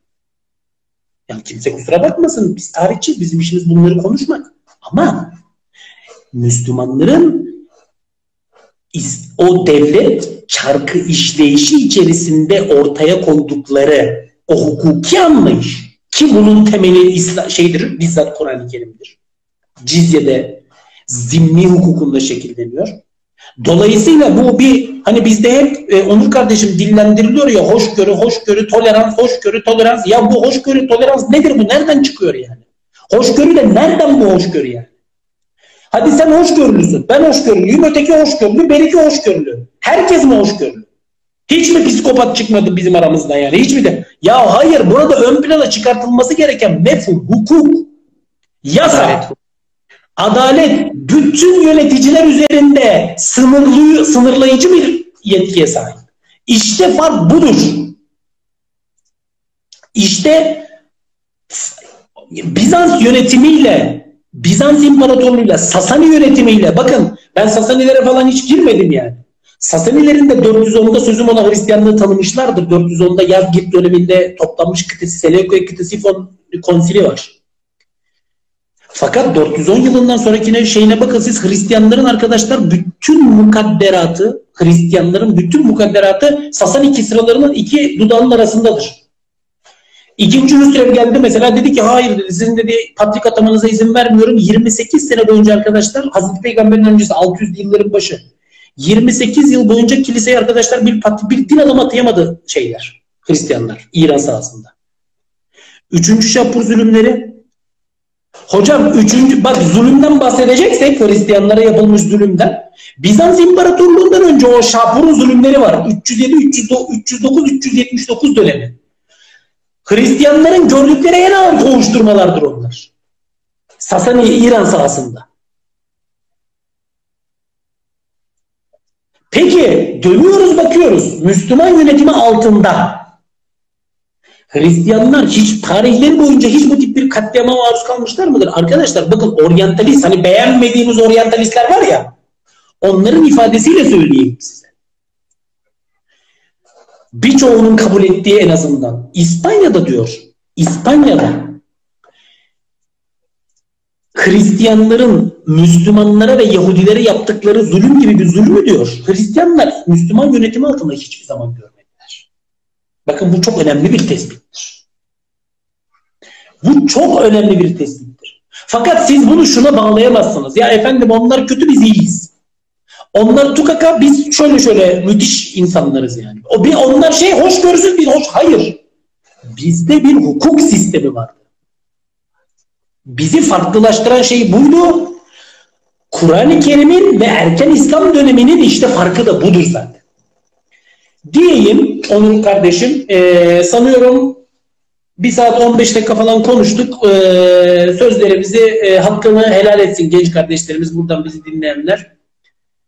Yani kimse kusura bakmasın. Biz tarihçi, bizim işimiz bunları konuşmak. Ama Müslümanların o devlet çarkı işleyişi içerisinde ortaya koydukları o hukuki anlayış ki bunun temeli İslam, şeydir bizzat Kur'an-ı Kerim'dir. Cizye'de zimmi hukukunda şekilleniyor. Dolayısıyla bu bir hani bizde hep e, Onur kardeşim dillendiriliyor ya hoşgörü, hoşgörü, tolerans, hoşgörü, tolerans. Ya bu hoşgörü, tolerans nedir bu? Nereden çıkıyor yani? Hoşgörü de nereden bu hoşgörü yani? Hadi sen hoşgörülüsün. Ben hoşgörülüyüm. Öteki hoşgörülü. Benimki hoşgörülü. Herkes mi hoşgörülü? Hiç mi psikopat çıkmadı bizim aramızdan yani? Hiç mi de? Ya hayır burada ön plana çıkartılması gereken mefhum, hukuk, yasa, adalet, adalet bütün yöneticiler üzerinde sınırlı, sınırlayıcı bir yetkiye sahip. İşte fark budur. İşte Bizans yönetimiyle Bizans İmparatorluğu'yla Sasani yönetimiyle bakın ben Sasanilere falan hiç girmedim yani. Sasanilerin de 410'da sözüm ona Hristiyanlığı tanımışlardır. 410'da Yazgit döneminde toplanmış kıtası Seleuke kıtası konsili var. Fakat 410 yılından sonrakine şeyine bakın siz Hristiyanların arkadaşlar bütün mukadderatı Hristiyanların bütün mukadderatı Sasani sıralarının iki dudağının arasındadır. İkinci Hüsrev geldi mesela dedi ki hayır dedi sizin dedi patrik atamanıza izin vermiyorum. 28 sene boyunca arkadaşlar Hazreti Peygamber'in öncesi 600 yılların başı. 28 yıl boyunca kiliseye arkadaşlar bir, bir din adam atayamadı şeyler. Hristiyanlar İran sahasında. Üçüncü şapur zulümleri Hocam üçüncü bak zulümden bahsedeceksek Hristiyanlara yapılmış zulümden Bizans İmparatorluğundan önce o Şapur'un zulümleri var. 307, 309, 379 dönemi. Hristiyanların gördükleri en ağır kovuşturmalardır onlar. Sasani İran sahasında. Peki dönüyoruz bakıyoruz. Müslüman yönetimi altında Hristiyanlar hiç tarihleri boyunca hiç bu tip bir katliama maruz kalmışlar mıdır? Arkadaşlar bakın oryantalist hani beğenmediğimiz oryantalistler var ya onların ifadesiyle söyleyeyim size. Birçoğunun kabul ettiği en azından İspanya'da diyor. İspanya'da Hristiyanların Müslümanlara ve Yahudilere yaptıkları zulüm gibi bir zulmü diyor. Hristiyanlar Müslüman yönetimi altında hiçbir zaman görmüyor. Bakın bu çok önemli bir tespittir. Bu çok önemli bir tespittir. Fakat siz bunu şuna bağlayamazsınız. Ya efendim onlar kötü biz iyiyiz. Onlar tukaka biz şöyle şöyle müthiş insanlarız yani. O bir onlar şey hoş görsün biz hoş. Hayır. Bizde bir hukuk sistemi var. Bizi farklılaştıran şey buydu. Kur'an-ı Kerim'in ve erken İslam döneminin işte farkı da budur zaten. Diyeyim Onur kardeşim. E, sanıyorum bir saat 15 dakika falan konuştuk. E, sözlerimizi e, hakkını helal etsin genç kardeşlerimiz buradan bizi dinleyenler.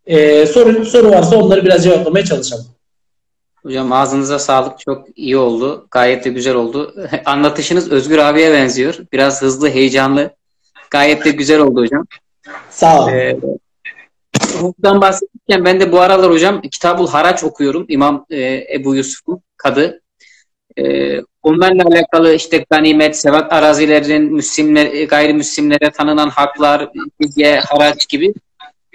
E, soru, soru varsa onları biraz cevaplamaya çalışalım. Hocam ağzınıza sağlık. Çok iyi oldu. Gayet de güzel oldu. Anlatışınız Özgür abiye benziyor. Biraz hızlı, heyecanlı. Gayet de güzel oldu hocam. Sağ olun. Ee, hukuktan bahsetmişken ben de bu aralar hocam Kitabul Haraç okuyorum. İmam e, Ebu Yusuf'un kadı. E, onlarla alakalı işte ganimet, sevat arazilerin Müslimler, gayrimüslimlere tanınan haklar, bilge, haraç gibi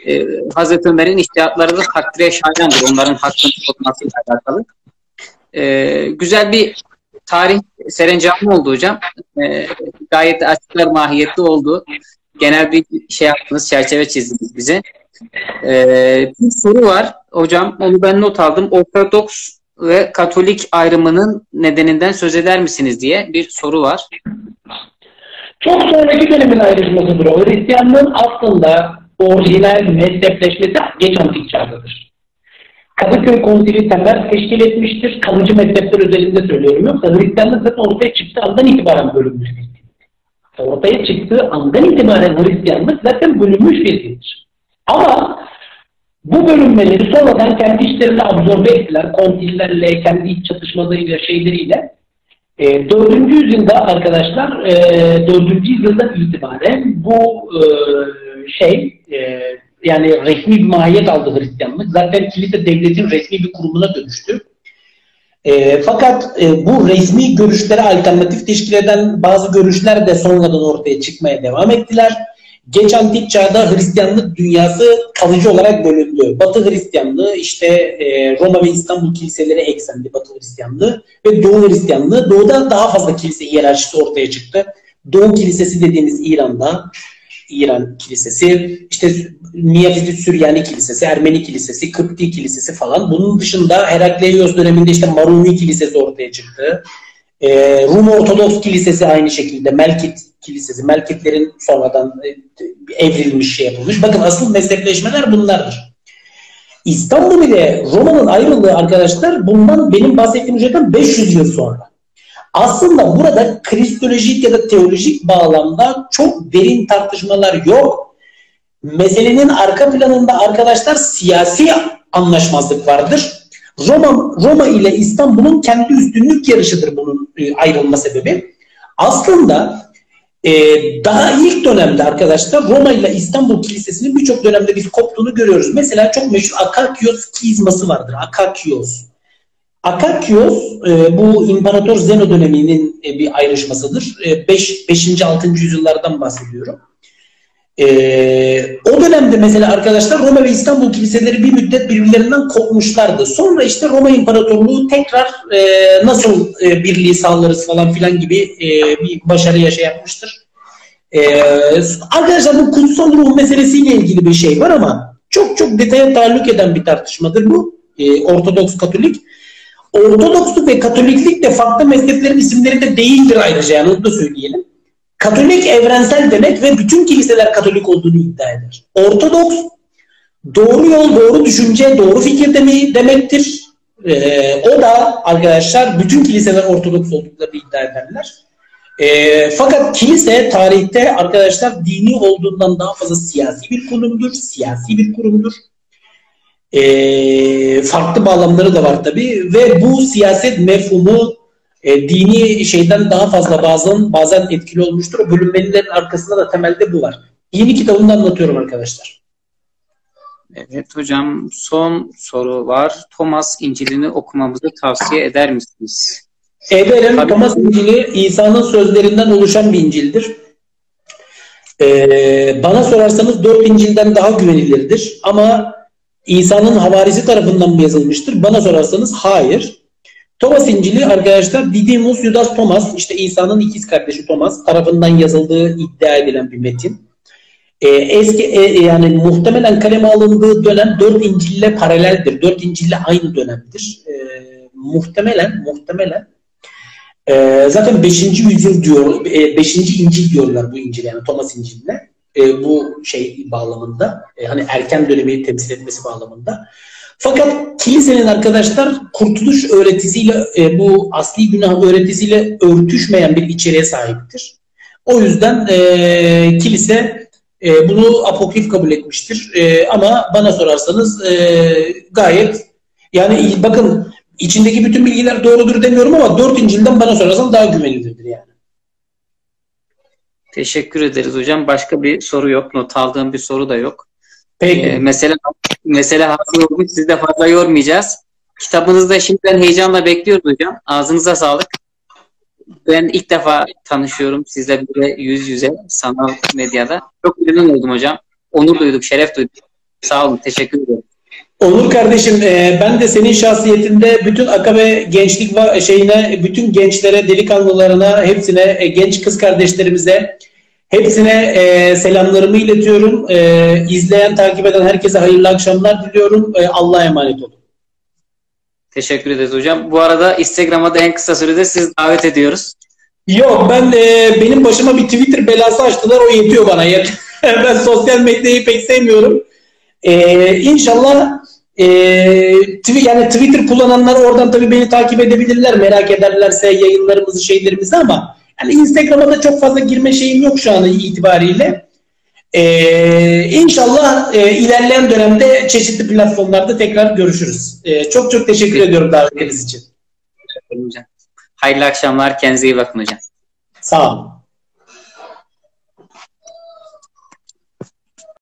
e, Hazreti Ömer'in iştihatları da takdire şayandır. Onların hakkını tutmasıyla alakalı. E, güzel bir tarih serencamı oldu hocam. E, gayet açıklar mahiyetli oldu. Genel bir şey yaptınız, çerçeve çizdiniz bize. E, bir soru var hocam. Onu ben not aldım. Ortodoks ve Katolik ayrımının nedeninden söz eder misiniz diye bir soru var. Çok sonraki dönemin ayrışmasıdır o. Hristiyanlığın aslında orijinal mezhepleşmesi geç antik çağdadır. Kadıköy Konsili temel teşkil etmiştir. Kalıcı mezhepler özelinde söylüyorum. Yoksa Hristiyanlık zaten ortaya çıktığı andan itibaren bölünmüş bir Ortaya çıktığı andan itibaren Hristiyanlık zaten bölünmüş bir dindir. Ama bu bölünmeleri sonradan kendi işlerine absorbe ettiler. Konsillerle, kendi iç çatışmalarıyla, şeyleriyle. E, 4. yüzyılda arkadaşlar, e, 4. yüzyıldan itibaren bu e, şey e, yani resmi bir mahiyet aldı Hristiyanlık. Zaten kilise devletin resmi bir kurumuna dönüştü. E, fakat e, bu resmi görüşlere alternatif teşkil eden bazı görüşler de sonradan ortaya çıkmaya devam ettiler. Geç antik çağda Hristiyanlık dünyası kalıcı olarak bölündü. Batı Hristiyanlığı işte e, Roma ve İstanbul kiliseleri eksendi Batı Hristiyanlığı ve Doğu Hristiyanlığı. Doğuda daha fazla kilise hiyerarşisi ortaya çıktı. Doğu Kilisesi dediğimiz İran'da, İran Kilisesi, işte Niyazidi Süryani Kilisesi, Ermeni Kilisesi, Kıpti Kilisesi falan. Bunun dışında Herakleios döneminde işte Maruni Kilisesi ortaya çıktı. Ee, Rum Ortodoks Kilisesi aynı şekilde, Melkit Kilisesi, Melkitlerin sonradan e, evrilmiş şey yapılmış. Bakın asıl mezhepleşmeler bunlardır. İstanbul ile Roma'nın ayrılığı arkadaşlar bundan benim bahsettiğim şeyden 500 yıl sonra. Aslında burada kristolojik ya da teolojik bağlamda çok derin tartışmalar yok. Meselenin arka planında arkadaşlar siyasi anlaşmazlık vardır. Roma, Roma ile İstanbul'un kendi üstünlük yarışıdır bunun e, ayrılma sebebi. Aslında e, daha ilk dönemde arkadaşlar Roma ile İstanbul Kilisesi'nin birçok dönemde biz koptuğunu görüyoruz. Mesela çok meşhur Akakios kizması vardır. Akakios. Akakios e, bu İmparator Zeno döneminin e, bir ayrışmasıdır. 5. 5. 6. yüzyıllardan bahsediyorum. E, o dönemde mesela arkadaşlar Roma ve İstanbul kiliseleri bir müddet birbirlerinden kopmuşlardı. Sonra işte Roma İmparatorluğu tekrar e, nasıl e, birliği sağlarız falan filan gibi e, bir başarı yaşa yapmıştır. E, arkadaşlar bu kutsal ruh meselesiyle ilgili bir şey var ama çok çok detaya taalluk eden bir tartışmadır bu. E, Ortodoks Katolik. Ortodoksluk ve Katoliklik de farklı mezheplerin isimleri de değildir ayrıca yani onu da söyleyelim. Katolik evrensel demek ve bütün kiliseler Katolik olduğunu iddia eder. Ortodoks doğru yol, doğru düşünce, doğru fikir demektir. Ee, o da arkadaşlar bütün kiliseler Ortodoks olduklarını iddia ederler. Ee, fakat kilise tarihte arkadaşlar dini olduğundan daha fazla siyasi bir konumdur, siyasi bir kurumdur. Ee, farklı bağlamları da var tabi ve bu siyaset mefhumu e, dini şeyden daha fazla bazen bazen etkili olmuştur. O bölünmelerin arkasında da temelde bu var. Yeni kitabımda anlatıyorum arkadaşlar. Evet hocam son soru var. Thomas İncil'ini okumamızı tavsiye eder misiniz? Ederim. Tabii. Thomas İncil'i İsa'nın sözlerinden oluşan bir İncil'dir. Ee, bana sorarsanız dört İncil'den daha güvenilirdir. Ama İsa'nın havarisi tarafından mı yazılmıştır? Bana sorarsanız hayır. Thomas İncil'i arkadaşlar Didymus Judas Thomas işte İsa'nın ikiz kardeşi Thomas tarafından yazıldığı iddia edilen bir metin. Ee, eski e, yani muhtemelen kaleme alındığı dönem dört İncil'le paraleldir. Dört İncil'le aynı dönemdir. Ee, muhtemelen muhtemelen e, zaten 5. yüzyıl diyor 5. E, İncil diyorlar bu İncil yani Thomas İncil'ine. e, bu şey bağlamında. E, hani erken dönemi temsil etmesi bağlamında. Fakat kilisenin arkadaşlar kurtuluş öğretisiyle e, bu asli günah öğretisiyle örtüşmeyen bir içeriğe sahiptir. O yüzden e, kilise e, bunu apokrif kabul etmiştir. E, ama bana sorarsanız e, gayet yani bakın içindeki bütün bilgiler doğrudur demiyorum ama dört İncil'den bana sorarsan daha güvenilirdir yani. Teşekkür ederiz hocam. Başka bir soru yok. Not aldığım bir soru da yok. Peki. Ee, mesele, mesele hasıl olmuş. Sizi de fazla yormayacağız. Kitabınızı da şimdiden heyecanla bekliyoruz hocam. Ağzınıza sağlık. Ben ilk defa tanışıyorum sizle böyle yüz yüze sanal medyada. Çok memnun oldum hocam. Onur duyduk, şeref duyduk. Sağ olun, teşekkür ederim. Onur kardeşim e, ben de senin şahsiyetinde bütün akabe gençlik şeyine, bütün gençlere, delikanlılarına, hepsine, e, genç kız kardeşlerimize hepsine e, selamlarımı iletiyorum. E, izleyen, takip eden herkese hayırlı akşamlar diliyorum. E, Allah'a emanet olun. Teşekkür ederiz hocam. Bu arada Instagram'a da en kısa sürede siz davet ediyoruz. Yok ben e, benim başıma bir Twitter belası açtılar o yetiyor bana. ben sosyal medyayı pek sevmiyorum. E, inşallah e, yani Twitter kullananlar oradan tabii beni takip edebilirler merak ederlerse yayınlarımızı şeylerimizi ama yani Instagram'a da çok fazla girme şeyim yok şu an itibariyle. Ee, inşallah e, ilerleyen dönemde çeşitli platformlarda tekrar görüşürüz. E, çok çok teşekkür ediyorum davetiniz için. Hayırlı akşamlar. Kendinize iyi bakın hocam. Sağ olun.